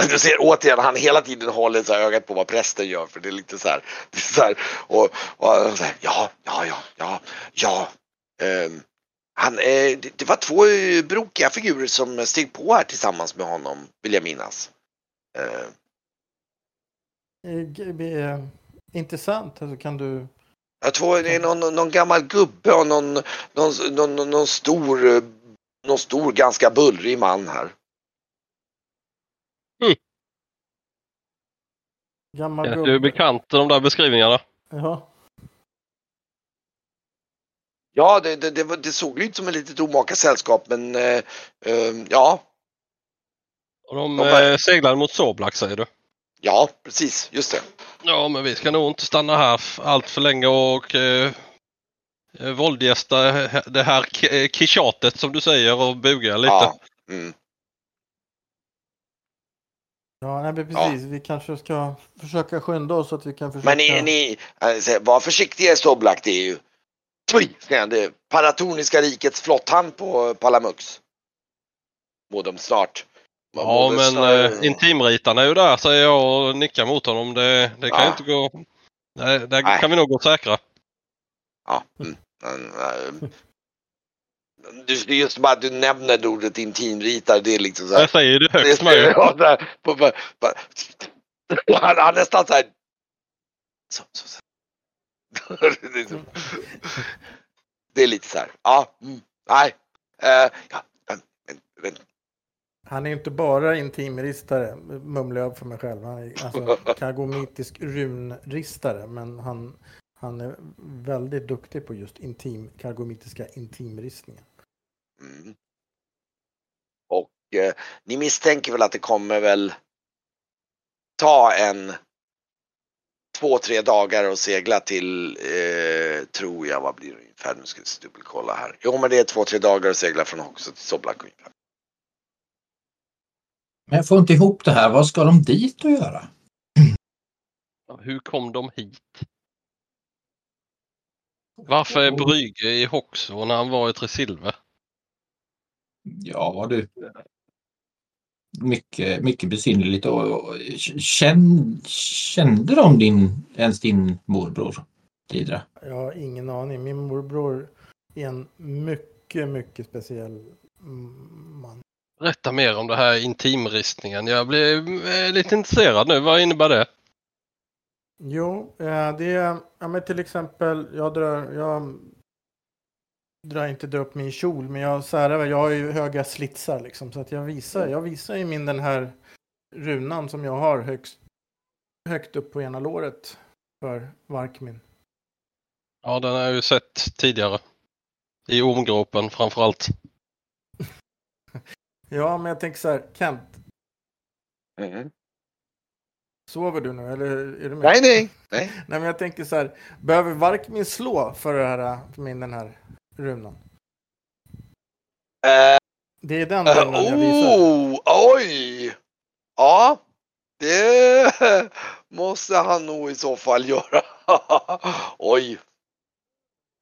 du ser återigen han hela tiden håller så ögat på vad prästen gör för det är lite så här, [LAUGHS] det är så här och, och så här, ja, ja, ja, ja, ja. ehm, han, eh, det, det var två eh, brokiga figurer som steg på här tillsammans med honom, vill jag minnas. Eh, Eh, eh, Intressant, alltså kan du... jag tror det är någon, någon gammal gubbe och någon, någon, någon, någon, någon stor, eh, någon stor ganska bullrig man här. Gammal Är gubbe. du bekant de där beskrivningarna? Ja. Ja, det, det, det, det såg ju ut som ett litet omaka sällskap men eh, eh, ja, Och de De eh, seglade mot Soblak säger du? ja precis, just det. Ja, men vi ska nog inte stanna här allt för länge och eh, våldgästa det här eh, kishatet som du säger och buga lite. Ja, mm. Ja, nej, precis. Vi kanske ska försöka skynda oss så att vi kan försöka... Men ni, ni alltså, var försiktiga i Stoblak, det är ju det paratoniska rikets flotthamn på Palamux. Må de snart. Må- Ja, men snart- eh, intimritarna är ju där säger jag och nickar mot honom. Det, det kan ju Ja. inte gå... Nej, där Nej. kan vi nog gå säkra. Ja. [LAUGHS] Mm. Du, just bara att du nämner ordet intimritare, det är liksom så här. Jag säger det Det högt är [LAUGHS] på, han, han nästan så här. Så, så, så. [LAUGHS] det, är så. det är lite så här. Ja, mm, nej. Eh, ja, men, men, men, Han är inte bara intimristare, mumlar jag för mig själv. Han är alltså kargomitisk runristare, men han, han är väldigt duktig på just intim, kargomitiska intimristningar. mm. Och eh, ni misstänker väl att det kommer väl ta en två, tre dagar att segla till, eh, tror jag, vad blir det ungefär? Nu ska vi dubbelkolla här. Jo, men det är två, tre dagar att segla från Hoxha till Soblak ungefär. Men jag får inte ihop det här. Vad ska de dit och göra? Hur kom de hit? Varför är Brygge i Hoxo när han var i Tresilver? Ja du. Mycket, mycket besynnerligt. Och, och, känn, kände de din, ens din morbror? Tidra? Jag har ingen aning. Min morbror är en mycket, mycket speciell man. Berätta mer om det här intimristningen. Jag blir eh, lite intresserad nu. Vad innebär det? Jo, eh, det är ja, men till exempel, jag drar, jag drar inte dra upp min kjol, men jag särar, jag har ju höga slitsar liksom, så att jag visar, jag visar ju min den här runan som jag har högst, högt upp på ena låret för Varkmin. Ja, den har jag ju sett tidigare. I ormgropen framförallt. [LAUGHS] Ja, men jag tänker så här, Kent, Mm. Sover du nu eller är du med? Nej, nej, nej. Nej, men jag tänker så här, behöver Varkmin slå för, det här, för min den här runan? Eh, Det är den runan jag visar. oh, oj! Ja, det [LAUGHS] måste han nog i så fall göra. [LAUGHS] oj.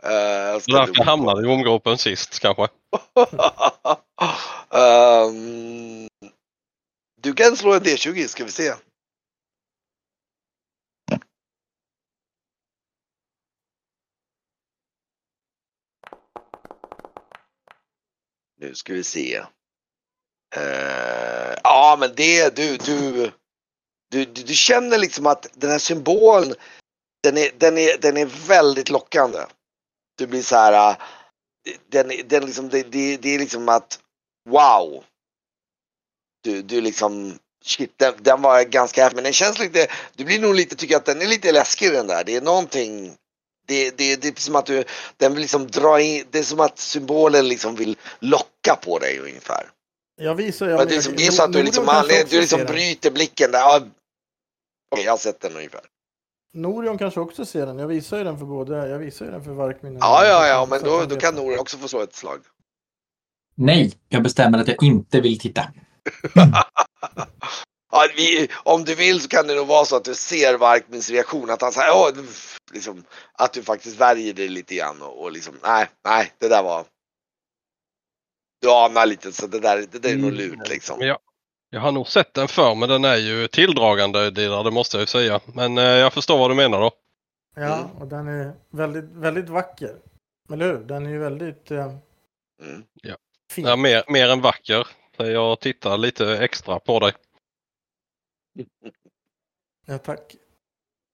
Eh, ska Därför dubbelkolla. hamnade i ormgropen sist kanske. [LAUGHS] Ehm, du kan slå en D20 ska vi se. Nu ska vi se. Uh, Ja, men det, du, du, du, du, du känner liksom att den här symbolen, den är, den är, den är väldigt lockande. Du blir så här, uh, den, den liksom, det, det, det är liksom att, wow. Du, du liksom, shit, den, den var ganska häftig, men den känns lite, du blir nog lite, tycker att den är lite läskig den där. Det är någonting, det, det, det är som att du, den vill liksom dra in, det är som att symbolen liksom vill locka på dig ungefär. Jag visar. Ja, Jag, det, är som, det är så att du liksom, du liksom bryter blicken där. Ja, Okej, jag har sett den ungefär. Norion kanske också ser den. Jag visar ju den för både, jag visar ju den för Varkmin. Ja, ja, ja, men då, då kan Norion också få slå ett slag. Nej, jag bestämmer att jag inte vill titta. [LAUGHS] ja, vi, om du vill så kan det nog vara så att du ser Varkmins reaktion. Att han säger, åh, liksom, att du faktiskt värjer dig lite grann och, och liksom, nej, nej, det där var. Du anar lite så det där, det där är nog Mm. lurt liksom. Ja. Jag har nog sett den förr men den är ju tilldragande Didra, det måste jag ju säga. Men eh, jag förstår vad du menar då. Ja, Mm. och den är väldigt, väldigt vacker. Eller hur? Den är ju väldigt eh, Mm. fin. Ja, mer, mer än vacker. Jag tittar lite extra på dig. Ja, tack.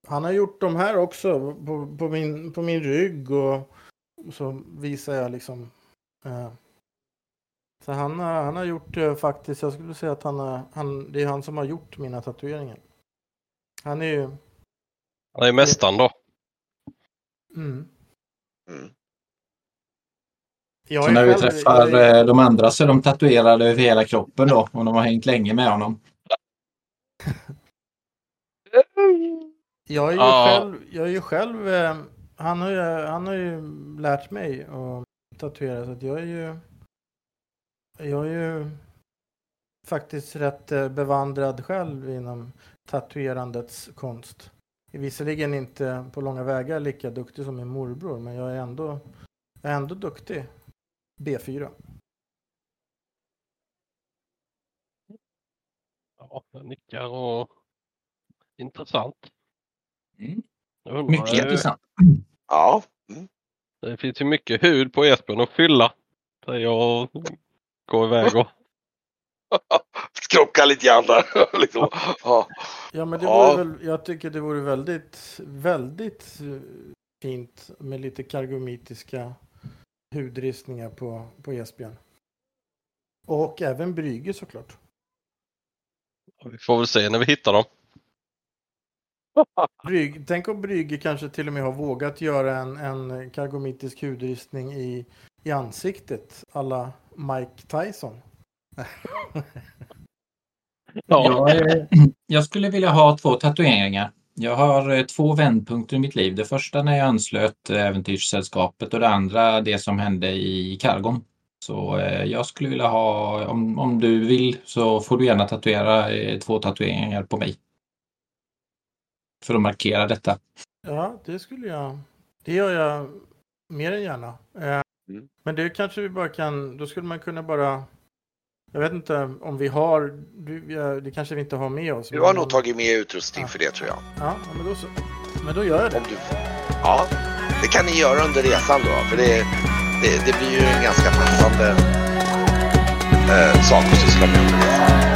Han har gjort de här också på, på, min, på min rygg och så visar jag liksom. Eh, så han, har- han har gjort eh, faktiskt, jag skulle säga att han, han, det är han som har gjort mina tatueringar. Han är ju, Han är mästaren då. mm. Mm. Jag Så är när vi träffar jag är- eh, de andra så är de tatuerade över hela kroppen då. Och de har hängt länge med honom. Jag är ju Ja. själv, jag är ju själv eh, han, har ju, han har ju lärt mig att tatuera så att jag är ju jag är ju faktiskt rätt eh, bevandrad själv inom tatuerandets konst. Jag är visserligen inte på långa vägar lika duktig som min morbror men jag är ändå, jag är ändå duktig. B4. Ja, jag nickar och intressant. Mm. Jag undrar, Mycket eh, intressant. Ja. Det finns ju mycket hud på Esbjörn att fylla. Så jag går iväg och [LAUGHS] Skrocka lite grann där. [LAUGHS] liksom. ja. Ja men det Ja. vore väl, jag tycker det vore väldigt, väldigt eh, fint med lite kargomitiska hudristningar på, på Esbjörn. Och även Brygge såklart. Vi får väl se när vi hittar dem. [LAUGHS] Bryg, tänk om Brygge kanske till och med har vågat göra en, en kargomitisk hudristning i, i ansiktet alla Mike Tyson. [LAUGHS] Jag, eh, jag skulle vilja ha två tatueringar. Jag har eh, två vändpunkter i mitt liv. Det första när jag anslöt eh, Äventyrssällskapet och det andra det som hände i Kargon. Så eh, jag skulle vilja ha, om, om du vill så får du gärna tatuera eh, två tatueringar på mig. För att markera detta. Ja, det skulle jag. Det gör jag mer än gärna. Eh, Mm. Men det kanske vi bara kan, då skulle man kunna bara. Jag vet inte om vi har, ja, det kanske vi inte har med oss. Du har men- nog tagit med utrustning för det tror jag. Ja, ja, men då så. Men då gör jag det. Om du... Ja, det kan ni göra under resan då. För det, det, det blir ju en ganska passande eh, sak att syssla med under resan.